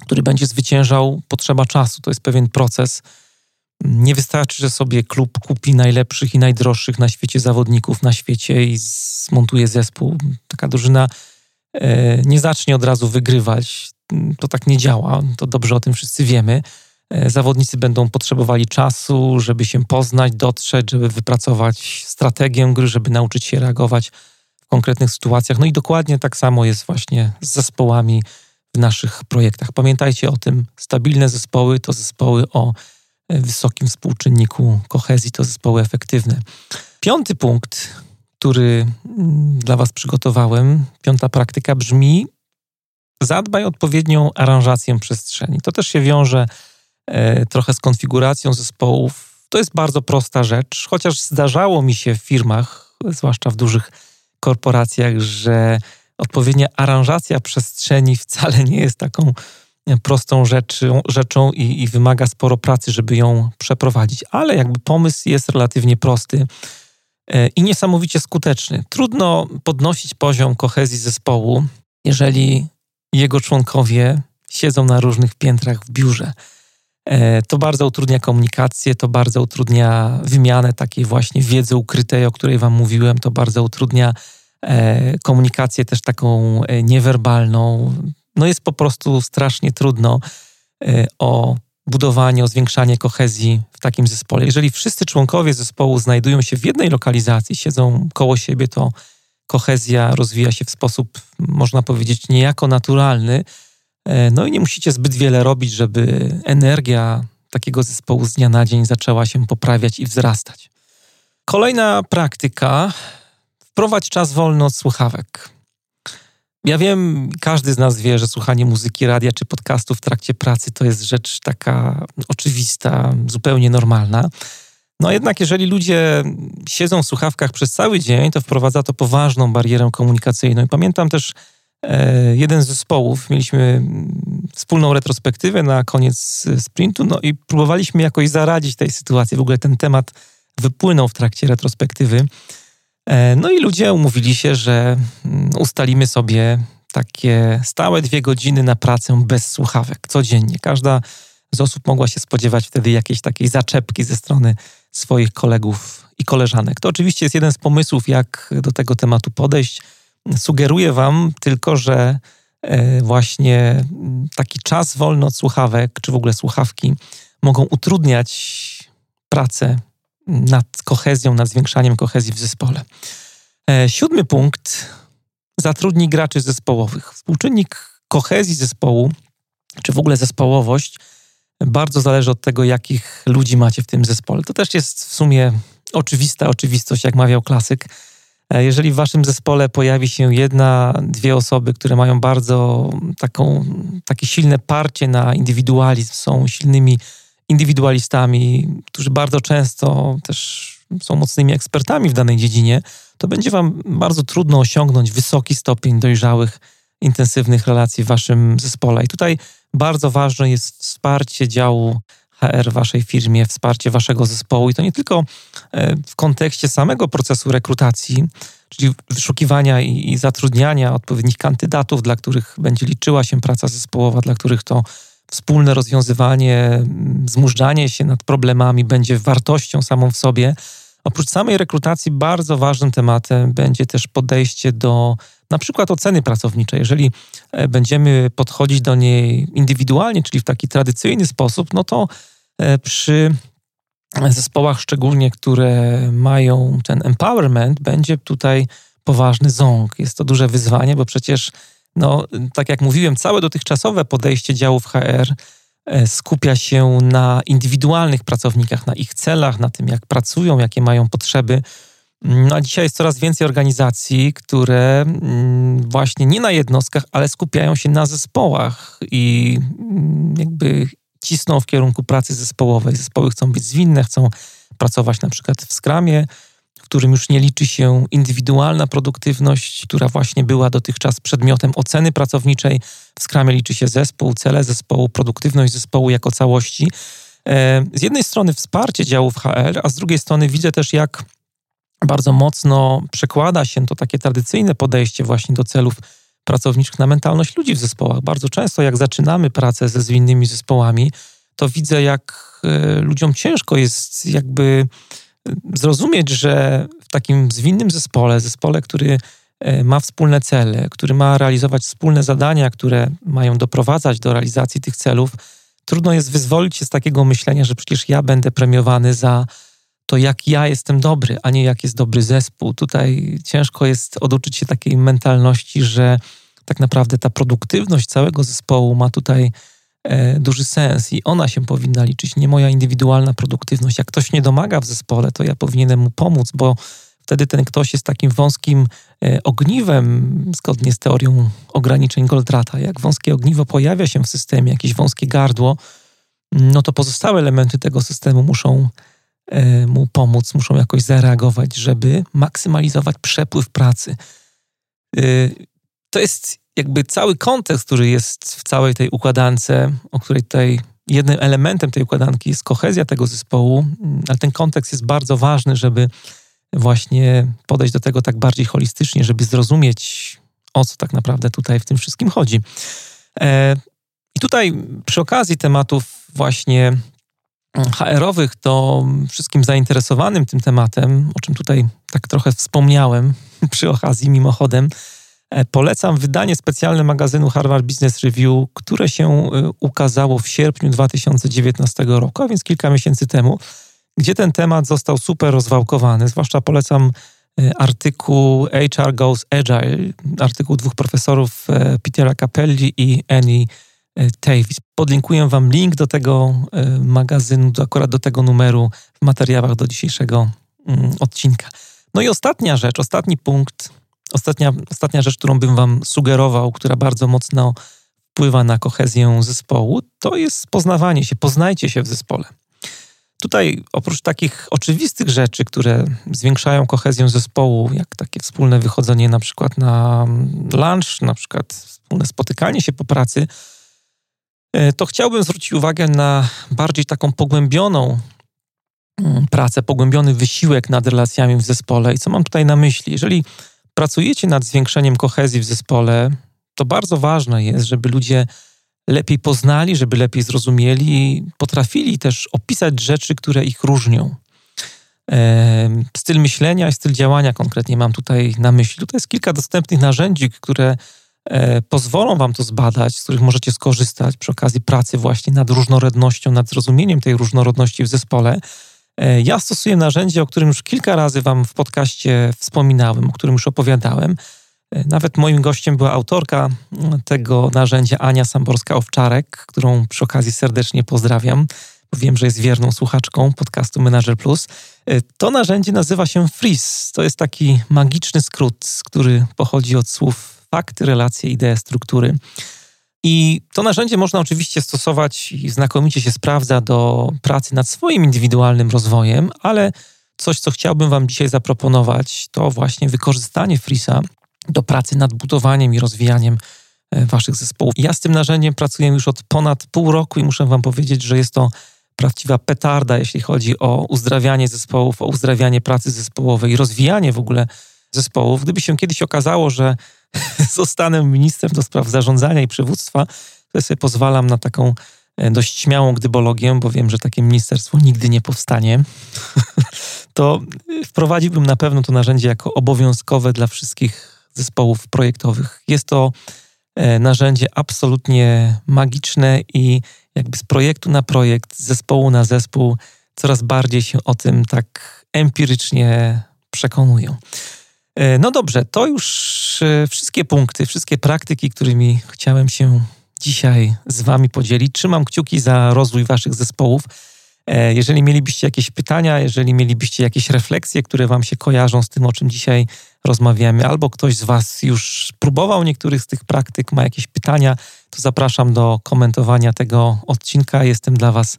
który będzie zwyciężał, potrzeba czasu. To jest pewien proces. Nie wystarczy, że sobie klub kupi najlepszych i najdroższych na świecie zawodników na świecie i zmontuje zespół. Taka drużyna e, nie zacznie od razu wygrywać. To tak nie działa. To dobrze o tym wszyscy wiemy. E, zawodnicy będą potrzebowali czasu, żeby się poznać, dotrzeć, żeby wypracować strategię gry, żeby nauczyć się reagować w konkretnych sytuacjach. No i dokładnie tak samo jest właśnie z zespołami w naszych projektach. Pamiętajcie o tym, stabilne zespoły to zespoły o wysokim współczynniku kohezji, to zespoły efektywne. Piąty punkt, który mm, dla Was przygotowałem, piąta praktyka brzmi: zadbaj odpowiednią aranżację przestrzeni. To też się wiąże e, trochę z konfiguracją zespołów. To jest bardzo prosta rzecz, chociaż zdarzało mi się w firmach, zwłaszcza w dużych korporacjach, że odpowiednia aranżacja przestrzeni wcale nie jest taką prostą rzeczą, rzeczą i, i, wymaga sporo pracy, żeby ją przeprowadzić. Ale jakby pomysł jest relatywnie prosty e, i niesamowicie skuteczny. Trudno podnosić poziom kohezji zespołu, jeżeli jego członkowie siedzą na różnych piętrach w biurze. E, to bardzo utrudnia komunikację, to bardzo utrudnia wymianę takiej właśnie wiedzy ukrytej, o której Wam mówiłem, to bardzo utrudnia e, komunikację też taką niewerbalną, no jest po prostu strasznie trudno y, o budowanie, o zwiększanie kohezji w takim zespole. Jeżeli wszyscy członkowie zespołu znajdują się w jednej lokalizacji, siedzą koło siebie, to kohezja rozwija się w sposób, można powiedzieć, niejako naturalny. E, no i nie musicie zbyt wiele robić, żeby energia takiego zespołu z dnia na dzień zaczęła się poprawiać i wzrastać. Kolejna praktyka. Wprowadź czas wolny od słuchawek. Ja wiem, każdy z nas wie, że słuchanie muzyki, radia czy podcastu w trakcie pracy to jest rzecz taka oczywista, zupełnie normalna. No jednak jeżeli ludzie siedzą w słuchawkach przez cały dzień, to wprowadza to poważną barierę komunikacyjną. I pamiętam też e, jeden z zespołów, mieliśmy wspólną retrospektywę na koniec sprintu, no i próbowaliśmy jakoś zaradzić tej sytuacji. W ogóle ten temat wypłynął w trakcie retrospektywy. E, no i ludzie umówili się, że mm, ustalimy sobie takie stałe dwie godziny na pracę bez słuchawek codziennie. Każda z osób mogła się spodziewać wtedy jakiejś takiej zaczepki ze strony swoich kolegów i koleżanek. To oczywiście jest jeden z pomysłów, jak do tego tematu podejść. Sugeruję Wam tylko, że e, właśnie mm, taki czas wolny od słuchawek, czy w ogóle słuchawki, mogą utrudniać pracę nad kohezją, nad zwiększaniem kohezji w zespole. E, siódmy punkt. Zatrudnij graczy zespołowych. Współczynnik kohezji zespołu, czy w ogóle zespołowość, bardzo zależy od tego, jakich ludzi macie w tym zespole. To też jest w sumie oczywista oczywistość, jak mawiał klasyk. E, jeżeli w waszym zespole pojawi się jedna, dwie osoby, które mają bardzo taką, takie silne parcie na indywidualizm, są silnymi indywidualistami, którzy bardzo często też są mocnymi ekspertami w danej dziedzinie, to będzie Wam bardzo trudno osiągnąć wysoki stopień dojrzałych, intensywnych relacji w Waszym zespole. I tutaj bardzo ważne jest wsparcie działu HR w Waszej firmie, wsparcie Waszego zespołu i to nie tylko e, w kontekście samego procesu rekrutacji, czyli wyszukiwania i zatrudniania odpowiednich kandydatów, dla których będzie liczyła się praca zespołowa, dla których to wspólne rozwiązywanie, zmużdżanie się nad problemami będzie wartością samą w sobie. Oprócz samej rekrutacji, bardzo ważnym tematem będzie też podejście do na przykład oceny pracowniczej. Jeżeli e, będziemy podchodzić do niej indywidualnie, czyli w taki tradycyjny sposób, no to e, przy zespołach, szczególnie które mają ten empowerment, będzie tutaj poważny ząg. Jest to duże wyzwanie, bo przecież no, tak jak mówiłem, całe dotychczasowe podejście działów HR e, skupia się na indywidualnych pracownikach, na ich celach, na tym, jak pracują, jakie mają potrzeby. No a dzisiaj jest coraz więcej organizacji, które mm, właśnie nie na jednostkach, ale skupiają się na zespołach i mm, jakby cisną w kierunku pracy zespołowej. Zespoły chcą być zwinne, chcą pracować na przykład w skramie, którym już nie liczy się indywidualna produktywność, która właśnie była dotychczas przedmiotem oceny pracowniczej. W skramie liczy się zespół, cele zespołu, produktywność zespołu jako całości. E, z jednej strony wsparcie działów HR, a z drugiej strony widzę też, jak bardzo mocno przekłada się to takie tradycyjne podejście właśnie do celów pracowniczych na mentalność ludzi w zespołach. Bardzo często, jak zaczynamy pracę ze zwinnymi zespołami, to widzę, jak e, ludziom ciężko jest jakby zrozumieć, że w takim zwinnym zespole, zespole, który e, ma wspólne cele, który ma realizować wspólne zadania, które mają doprowadzać do realizacji tych celów, trudno jest wyzwolić się z takiego myślenia, że przecież ja będę premiowany za to, jak ja jestem dobry, a nie jak jest dobry zespół. Tutaj ciężko jest oduczyć się takiej mentalności, że tak naprawdę ta produktywność całego zespołu ma tutaj duży sens i ona się powinna liczyć, nie moja indywidualna produktywność. Jak ktoś nie domaga w zespole, to ja powinienem mu pomóc, bo wtedy ten ktoś jest takim wąskim e, ogniwem, zgodnie z teorią ograniczeń Goldrata. Jak wąskie ogniwo pojawia się w systemie, jakieś wąskie gardło, no to pozostałe elementy tego systemu muszą mu pomóc, muszą jakoś zareagować, żeby maksymalizować przepływ pracy. To jest jakby cały kontekst, który jest w całej tej układance, o której tutaj jednym elementem tej układanki jest kohezja tego zespołu, ale ten kontekst jest bardzo ważny, żeby właśnie podejść do tego tak bardziej holistycznie, żeby zrozumieć, o co tak naprawdę tutaj w tym wszystkim chodzi. E, I tutaj przy okazji tematów właśnie HR-owych, to wszystkim zainteresowanym tym tematem, o czym tutaj tak trochę wspomniałem przy okazji mimochodem, polecam wydanie specjalne magazynu Harvard Business Review, które się e, ukazało w sierpniu 2019 roku, a więc kilka miesięcy temu, gdzie ten temat został super rozwałkowany. Zwłaszcza polecam e, artykuł HR Goes Agile, artykuł dwóch profesorów Petera Capelli i Annie Davis. Podlinkuję Wam link do tego magazynu, do, akurat do tego numeru w materiałach do dzisiejszego mm, odcinka. No i ostatnia rzecz, ostatni punkt, Ostatnia, ostatnia rzecz, którą bym Wam sugerował, która bardzo mocno wpływa na kohezję zespołu, to jest poznawanie się, poznajcie się w zespole. Tutaj oprócz takich oczywistych rzeczy, które zwiększają kohezję zespołu, jak takie wspólne wychodzenie na przykład na lunch, na przykład wspólne spotykanie się po pracy, e, to chciałbym zwrócić uwagę na bardziej taką pogłębioną mm, pracę, pogłębiony wysiłek nad relacjami w zespole. I co mam tutaj na myśli? Jeżeli pracujecie nad zwiększeniem kohezji w zespole, to bardzo ważne jest, żeby ludzie lepiej poznali, żeby lepiej zrozumieli i potrafili też opisać rzeczy, które ich różnią. Styl myślenia i styl działania konkretnie mam tutaj na myśli. Tutaj jest kilka dostępnych narzędzi, które e, pozwolą Wam to zbadać, z których możecie skorzystać przy okazji pracy właśnie nad różnorodnością, nad zrozumieniem tej różnorodności w zespole. E, ja stosuję narzędzie, o którym już kilka razy Wam w podcaście wspominałem, o którym już opowiadałem. E, nawet moim gościem była autorka mm, tego narzędzia, Ania Samborska-Owczarek, którą przy okazji serdecznie pozdrawiam, wiem, że jest wierną słuchaczką podcastu Manager Plus. E, to narzędzie nazywa się FREEZE. To jest taki magiczny skrót, który pochodzi od słów fakty, relacje, idee, struktury. I to narzędzie można oczywiście stosować i znakomicie się sprawdza do pracy nad swoim indywidualnym rozwojem, ale coś, co chciałbym Wam dzisiaj zaproponować, to właśnie wykorzystanie Frisa do pracy nad budowaniem i rozwijaniem e, Waszych zespołów. Ja z tym narzędziem pracuję już od ponad pół roku i muszę Wam powiedzieć, że jest to prawdziwa petarda, jeśli chodzi o uzdrawianie zespołów, o uzdrawianie pracy zespołowej i rozwijanie w ogóle zespołów. Gdyby się kiedyś okazało, że zostanę ministrem do spraw zarządzania i przywództwa, to sobie pozwalam na taką e, dość śmiałą gdybologię, bo wiem, że takie ministerstwo nigdy nie powstanie, to e, wprowadziłbym na pewno to narzędzie jako obowiązkowe dla wszystkich zespołów projektowych. Jest to e, narzędzie absolutnie magiczne i jakby z projektu na projekt, z zespołu na zespół coraz bardziej się o tym tak empirycznie przekonują. No dobrze, to już wszystkie punkty, wszystkie praktyki, którymi chciałem się dzisiaj z Wami podzielić. Trzymam kciuki za rozwój Waszych zespołów. E, jeżeli mielibyście jakieś pytania, jeżeli mielibyście jakieś refleksje, które Wam się kojarzą z tym, o czym dzisiaj rozmawiamy, albo ktoś z Was już próbował niektórych z tych praktyk, ma jakieś pytania, to zapraszam do komentowania tego odcinka. Jestem dla Was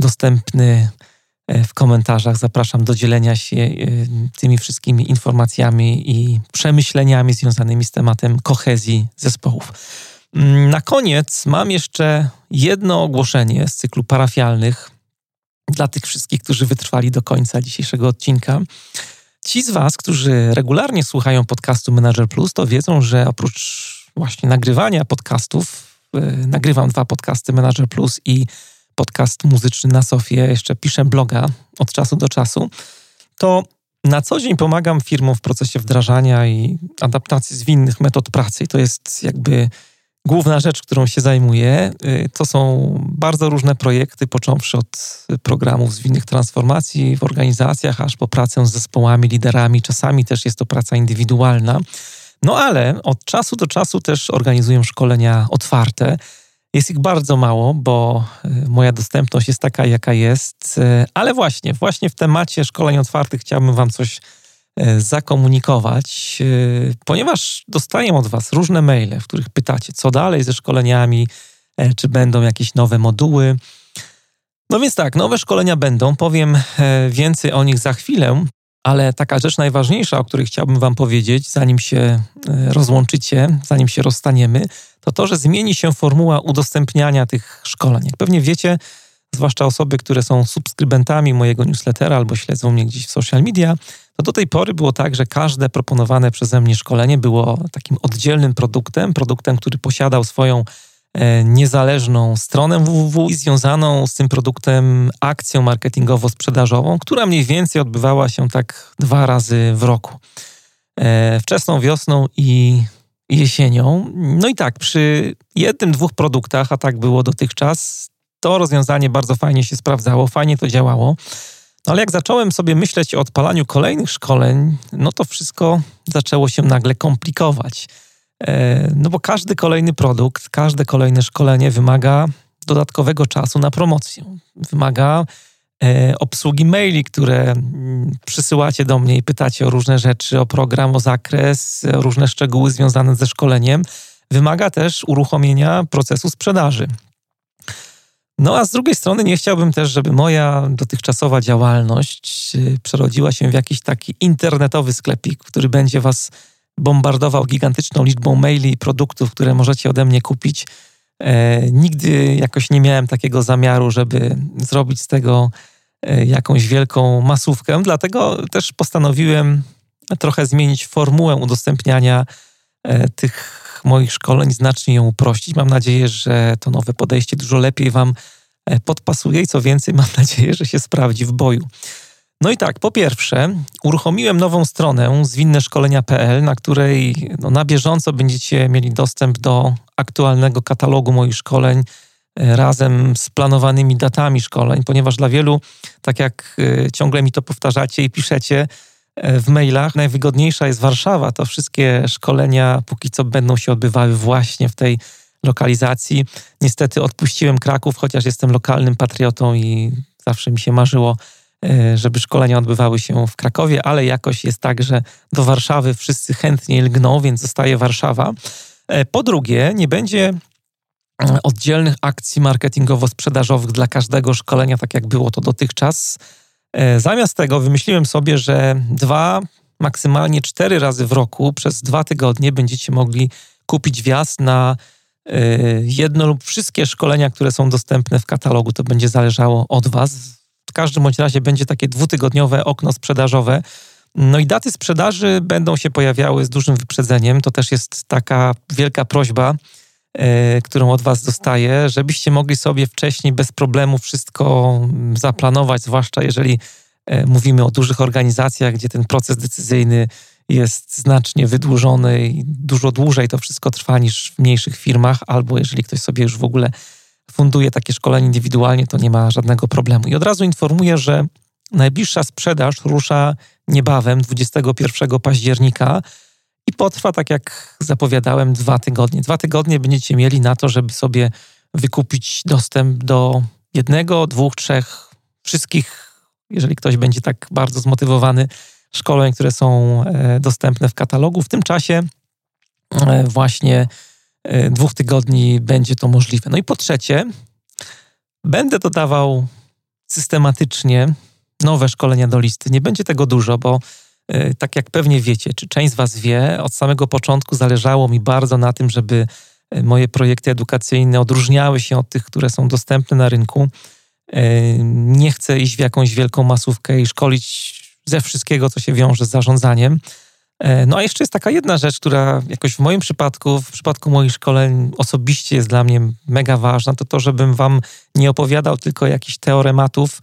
dostępny E, w komentarzach. Zapraszam do dzielenia się e, tymi wszystkimi informacjami i przemyśleniami związanymi z tematem kohezji zespołów. Mm, na koniec mam jeszcze jedno ogłoszenie z cyklu parafialnych dla tych wszystkich, którzy wytrwali do końca dzisiejszego odcinka. Ci z Was, którzy regularnie słuchają podcastu Manager Plus, to wiedzą, że oprócz właśnie nagrywania podcastów, yy, nagrywam dwa podcasty Manager Plus i podcast muzyczny na Sofie, jeszcze piszę bloga od czasu do czasu, to na co dzień pomagam firmom w procesie wdrażania i adaptacji zwinnych metod pracy. I to jest jakby główna rzecz, którą się zajmuję. Y, to są bardzo różne projekty, począwszy od programów zwinnych transformacji w organizacjach, aż po pracę z zespołami, liderami. Czasami też jest to praca indywidualna. No ale od czasu do czasu też organizuję szkolenia otwarte jest ich bardzo mało, bo y, moja dostępność jest taka, jaka jest, y, ale właśnie, właśnie w temacie szkoleń otwartych chciałbym Wam coś y, zakomunikować, ponieważ dostaję od Was różne maile, w których pytacie, co dalej ze szkoleniami, czy będą jakieś nowe moduły. No więc tak, nowe szkolenia będą, powiem e, więcej o nich za chwilę, ale taka rzecz najważniejsza, o której chciałbym Wam powiedzieć, zanim się e, rozłączycie, zanim się rozstaniemy, to to, że zmieni się formuła udostępniania tych szkoleń. Jak pewnie wiecie, zwłaszcza osoby, które są subskrybentami mojego newslettera albo śledzą mnie gdzieś w social media, to do tej pory było tak, że każde proponowane przeze mnie szkolenie było takim oddzielnym produktem, produktem, który posiadał swoją e, niezależną stronę www i związaną z tym produktem akcją marketingowo-sprzedażową, która mniej więcej odbywała się tak dwa razy w roku. E, wczesną wiosną i jesienią. No i tak, przy jednym, dwóch produktach, a tak było dotychczas, to rozwiązanie bardzo fajnie się sprawdzało, fajnie to działało. No ale jak zacząłem sobie myśleć o odpalaniu kolejnych szkoleń, no to wszystko zaczęło się nagle komplikować. E, no bo każdy kolejny produkt, każde kolejne szkolenie wymaga dodatkowego czasu na promocję. Wymaga obsługi maili, które mm, przysyłacie do mnie i pytacie o różne rzeczy, o program, o zakres, o różne szczegóły związane ze szkoleniem. Wymaga też uruchomienia procesu sprzedaży. No a z drugiej strony nie chciałbym też, żeby moja dotychczasowa działalność y, przerodziła się w jakiś taki internetowy sklepik, który będzie was bombardował gigantyczną liczbą maili i produktów, które możecie ode mnie kupić. E, nigdy jakoś nie miałem takiego zamiaru, żeby zrobić z tego e, jakąś wielką masówkę, dlatego też postanowiłem trochę zmienić formułę udostępniania e, tych moich szkoleń, znacznie ją uprościć. Mam nadzieję, że to nowe podejście dużo lepiej Wam podpasuje i co więcej, mam nadzieję, że się sprawdzi w boju. No i tak, po pierwsze, uruchomiłem nową stronę zwinneszkolenia.pl, na której no, na bieżąco będziecie mieli dostęp do aktualnego katalogu moich szkoleń e, razem z planowanymi datami szkoleń, ponieważ dla wielu, tak jak e, ciągle mi to powtarzacie i piszecie, w mailach. Najwygodniejsza jest Warszawa. To wszystkie szkolenia póki co będą się odbywały właśnie w tej lokalizacji. Niestety odpuściłem Kraków, chociaż jestem lokalnym patriotą i zawsze mi się marzyło, e, żeby szkolenia odbywały się w Krakowie, ale jakoś jest tak, że do Warszawy wszyscy chętnie lgną, więc zostaje Warszawa. E, po drugie, nie będzie e, oddzielnych akcji marketingowo-sprzedażowych dla każdego szkolenia, tak jak było to dotychczas. E, zamiast tego wymyśliłem sobie, że dwa, maksymalnie cztery razy w roku przez dwa tygodnie będziecie mogli kupić wjazd na e, jedno lub wszystkie szkolenia, które są dostępne w katalogu. To będzie zależało od Was. W każdym bądź razie będzie takie dwutygodniowe okno sprzedażowe. No i daty sprzedaży będą się pojawiały z dużym wyprzedzeniem. To też jest taka wielka prośba E, którą od Was dostaję, żebyście mogli sobie wcześniej bez problemu wszystko zaplanować, zwłaszcza jeżeli e, mówimy o dużych organizacjach, gdzie ten proces decyzyjny jest znacznie wydłużony i dużo dłużej to wszystko trwa niż w mniejszych firmach, albo jeżeli ktoś sobie już w ogóle funduje takie szkolenie indywidualnie, to nie ma żadnego problemu. I od razu informuję, że najbliższa sprzedaż rusza niebawem, 21 października i potrwa, tak jak zapowiadałem, dwa tygodnie. Dwa tygodnie będziecie mieli na to, żeby sobie wykupić dostęp do jednego, dwóch, trzech, wszystkich, jeżeli ktoś będzie tak bardzo zmotywowany, szkoleń, które są e, dostępne w katalogu. W tym czasie e, właśnie dwóch tygodni będzie to możliwe. No i po trzecie, będę dodawał systematycznie nowe szkolenia do listy. Nie będzie tego dużo, bo E, tak jak pewnie wiecie, czy część z Was wie, od samego początku zależało mi bardzo na tym, żeby e, moje projekty edukacyjne odróżniały się od tych, które są dostępne na rynku. E, nie chcę iść w jakąś wielką masówkę i szkolić ze wszystkiego, co się wiąże z zarządzaniem. No a jeszcze jest taka jedna rzecz, która jakoś w moim przypadku, w przypadku moich szkoleń osobiście jest dla mnie mega ważna, to to, żebym wam nie opowiadał tylko jakichś teorematów,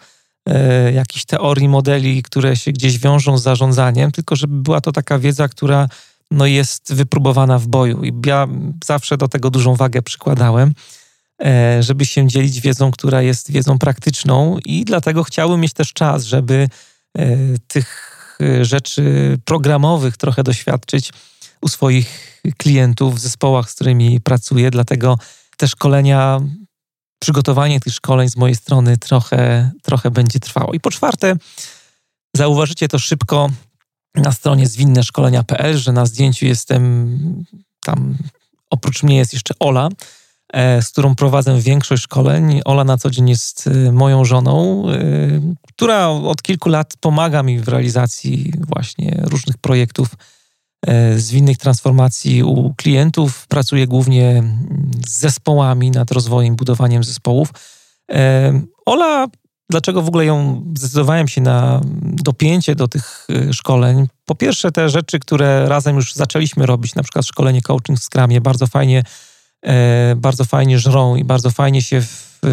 e, jakichś teorii, modeli, które się gdzieś wiążą z zarządzaniem, tylko żeby była to taka wiedza, która no, jest wypróbowana w boju. I ja zawsze do tego dużą wagę przykładałem, e, żeby się dzielić wiedzą, która jest wiedzą praktyczną i dlatego chciałbym mieć też czas, żeby e, tych e, rzeczy programowych trochę doświadczyć u swoich klientów w zespołach, z którymi pracuję. Dlatego te szkolenia przygotowanie tych szkoleń z mojej strony trochę, trochę będzie trwało. I po czwarte, zauważycie to szybko na stronie zwinneszkolenia.pl, że na zdjęciu jestem tam, oprócz mnie jest jeszcze Ola. E, z którą prowadzę większość szkoleń. Ola na co dzień jest e, moją żoną, e, która od kilku lat pomaga mi w realizacji właśnie różnych projektów zwinnych transformacji u klientów. Pracuje głównie z zespołami nad rozwojem, budowaniem zespołów. Ola Dlaczego w ogóle ją zdecydowałem się na dopięcie do tych szkoleń? Po pierwsze, te rzeczy, które razem już zaczęliśmy robić, na przykład szkolenie coaching w Scrumie, bardzo fajnie, bardzo fajnie żrą i bardzo fajnie się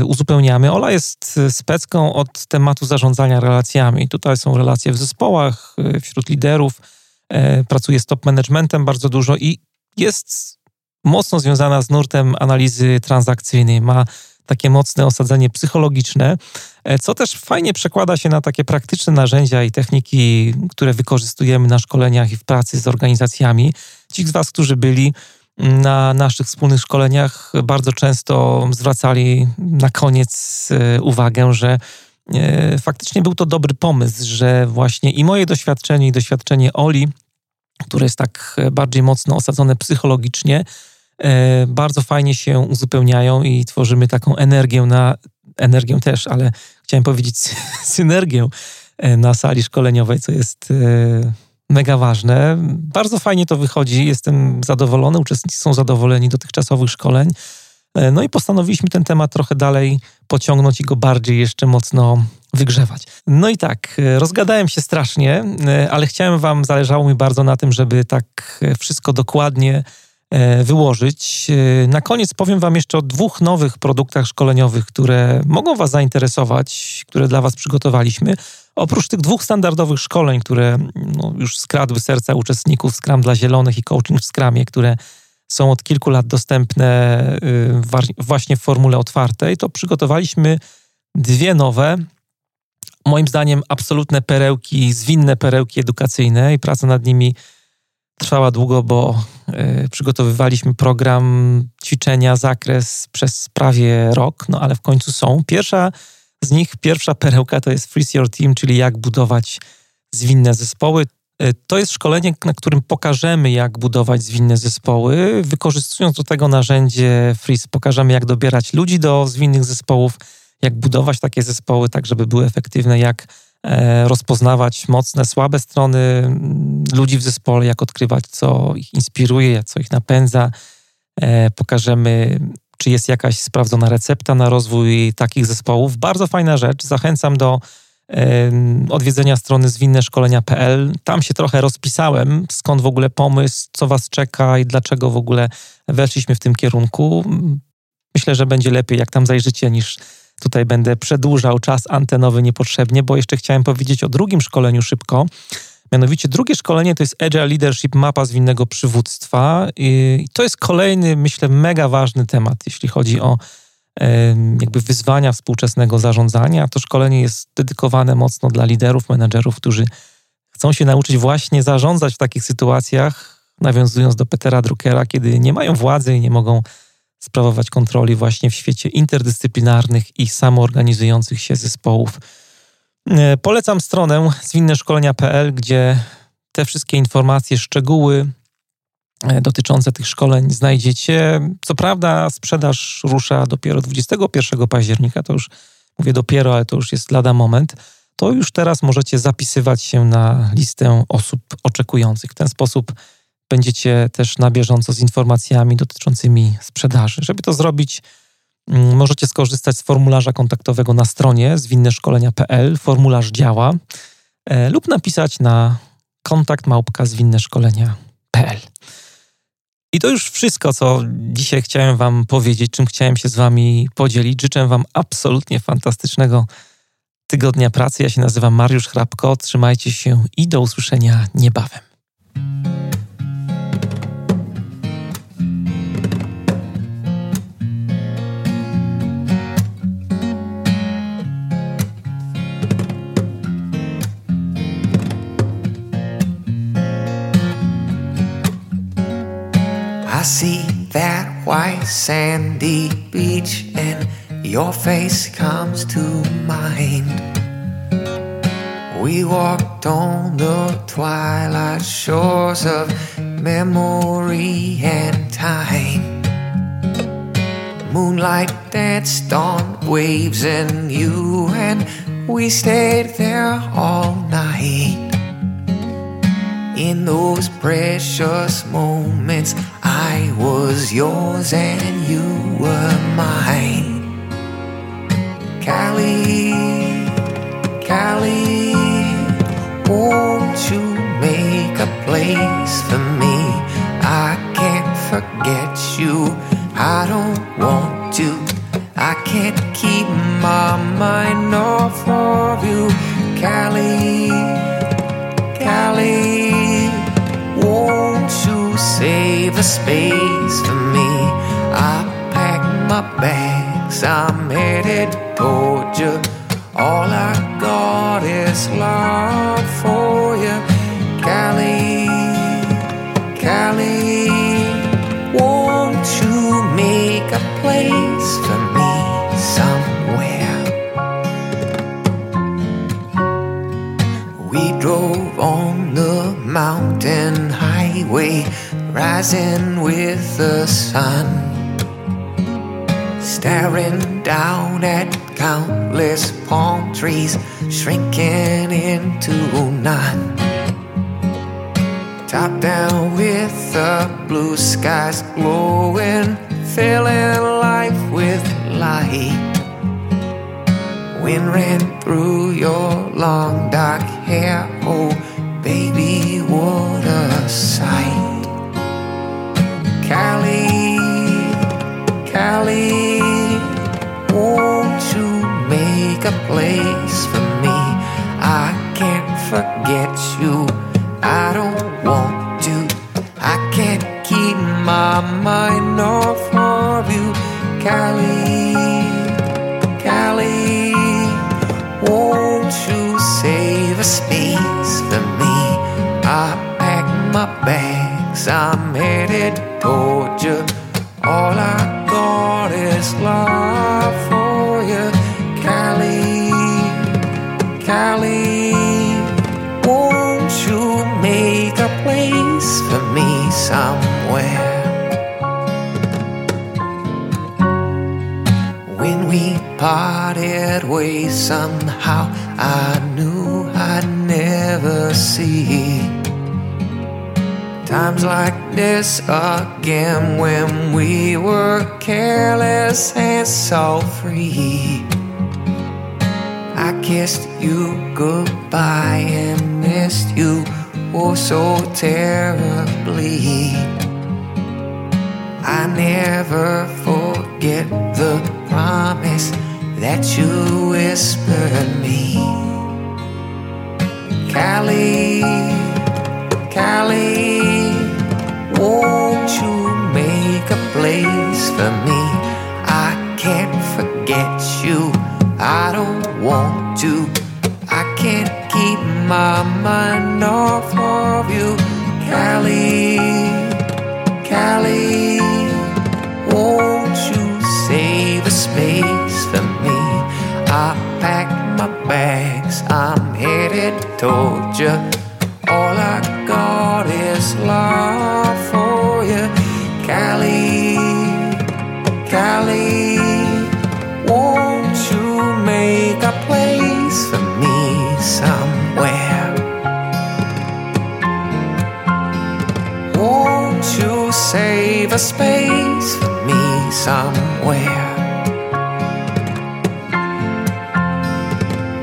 uzupełniamy. Ola jest specką od tematu zarządzania relacjami. Tutaj są relacje w zespołach, y, wśród liderów, e, pracuje z top managementem bardzo dużo i jest mocno związana z nurtem analizy transakcyjnej. Ma takie mocne osadzenie psychologiczne, e, co też fajnie przekłada się na takie praktyczne narzędzia i techniki, które wykorzystujemy na szkoleniach i w pracy z organizacjami. Ci z Was, którzy byli na naszych wspólnych szkoleniach, bardzo często zwracali na koniec e, uwagę, że e, faktycznie był to dobry pomysł, że właśnie i moje doświadczenie, i doświadczenie Oli, które jest tak bardziej mocno osadzone psychologicznie, E, bardzo fajnie się uzupełniają i tworzymy taką energię na energię też, ale chciałem powiedzieć synergię e, na sali szkoleniowej, co jest e, mega ważne. Bardzo fajnie to wychodzi, jestem zadowolony, uczestnicy są zadowoleni dotychczasowych szkoleń. No i postanowiliśmy ten temat trochę dalej pociągnąć i go bardziej jeszcze mocno wygrzewać. No i tak, rozgadałem się strasznie, ale chciałem Wam, zależało mi bardzo na tym, żeby tak wszystko dokładnie E, wyłożyć. E, na koniec powiem Wam jeszcze o dwóch nowych produktach szkoleniowych, które mogą Was zainteresować, które dla Was przygotowaliśmy. Oprócz tych dwóch standardowych szkoleń, które no, już skradły serca uczestników Scrum dla Zielonych i Coaching w Scrumie, które są od kilku lat dostępne y, właśnie w formule otwartej, to przygotowaliśmy dwie nowe, moim zdaniem absolutne perełki, zwinne perełki edukacyjne i praca nad nimi trwała długo, bo y, przygotowywaliśmy program ćwiczenia, zakres przez prawie rok, no ale w końcu są. Pierwsza z nich, pierwsza perełka to jest Freeze Your Team, czyli jak budować zwinne zespoły. Y, to jest szkolenie, na którym pokażemy, jak budować zwinne zespoły, wykorzystując do tego narzędzie Freeze. Pokażemy, jak dobierać ludzi do zwinnych zespołów, jak budować takie zespoły, tak żeby były efektywne, jak rozpoznawać mocne, słabe strony mm, ludzi w zespole, jak odkrywać, co ich inspiruje, co ich napędza. E, pokażemy, czy jest jakaś sprawdzona recepta na rozwój takich zespołów. Bardzo fajna rzecz. Zachęcam do odwiedzenia strony zwinneszkolenia.pl. Tam się trochę rozpisałem, skąd w ogóle pomysł, co Was czeka i dlaczego w ogóle weszliśmy w tym kierunku. Myślę, że będzie lepiej, jak tam zajrzycie, niż Tutaj będę przedłużał czas antenowy niepotrzebnie, bo jeszcze chciałem powiedzieć o drugim szkoleniu szybko. Mianowicie drugie szkolenie to jest Agile Leadership Mapa zwinnego przywództwa. I to jest kolejny, myślę, mega ważny temat, jeśli chodzi o jakby wyzwania współczesnego zarządzania. To szkolenie jest dedykowane mocno dla liderów, menedżerów, którzy chcą się nauczyć właśnie zarządzać w takich sytuacjach, nawiązując do Petera Druckera, kiedy nie mają władzy i nie mogą sprawować kontroli właśnie w świecie interdyscyplinarnych i samoorganizujących się zespołów. E, polecam stronę zwinneszkolenia.pl, gdzie te wszystkie informacje, szczegóły e, dotyczące tych szkoleń znajdziecie. Co prawda, sprzedaż rusza dopiero 21 października, to już mówię dopiero, ale to już jest lada moment. To już teraz możecie zapisywać się na listę osób oczekujących. W ten sposób będziecie też na bieżąco z informacjami dotyczącymi sprzedaży. Żeby to zrobić, mm, możecie skorzystać z formularza kontaktowego na stronie zwinneszkolenia.pl. Formularz działa e, lub napisać na kontakt małpka zwinneszkolenia.pl. I to już wszystko, co dzisiaj chciałem Wam powiedzieć, czym chciałem się z Wami podzielić. Życzę Wam absolutnie fantastycznego tygodnia pracy. Ja się nazywam Mariusz Hrabko. Trzymajcie się i do usłyszenia niebawem. I see that white sandy beach and your face comes to mind. We walked on the twilight shores of memory and time. Moonlight danced on waves and you and we stayed there all night. In those precious moments, I was yours and you were mine. Callie, Callie, won't you make a place for me? I can't forget you. I don't want to. I can't keep my mind off of you, Callie, Callie. A space for me? I pack my bags. I'm headed toward you. All I got is love for you, Cali, Cali. Won't you make a place for me somewhere? We drove on the mountain highway, rising with the sun staring down at countless palm trees shrinking into none. Top down with the blue skies glowing, filling life with light. Wind ran through your long dark hair, oh baby, what a sight. Callie, Cali, won't you make a place for me? I can't forget you. I don't want to. I can't keep my mind off of you, Cali, Cali, Won't you save a space for me? I pack my bags. I'm headed toward you. All I got is love for you, Callie, Callie. Won't you make a place for me somewhere? When we parted ways, somehow I knew I'd never see times like this again when we were careless and so free. I kissed you goodbye and missed you oh so terribly. I never forget the promise that you whispered me. Callie, Callie, won't you make a place for me? I can't forget you. I don't want to. I can't keep my mind off of you, Callie, Callie. Won't you save a space for me? I pack my bags. I'm headed toward you. All I this love for you, Cali, Cali. Won't you make a place for me somewhere? Won't you save a space for me somewhere?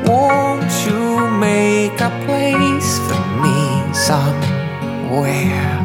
Won't you make a place for me somewhere? where.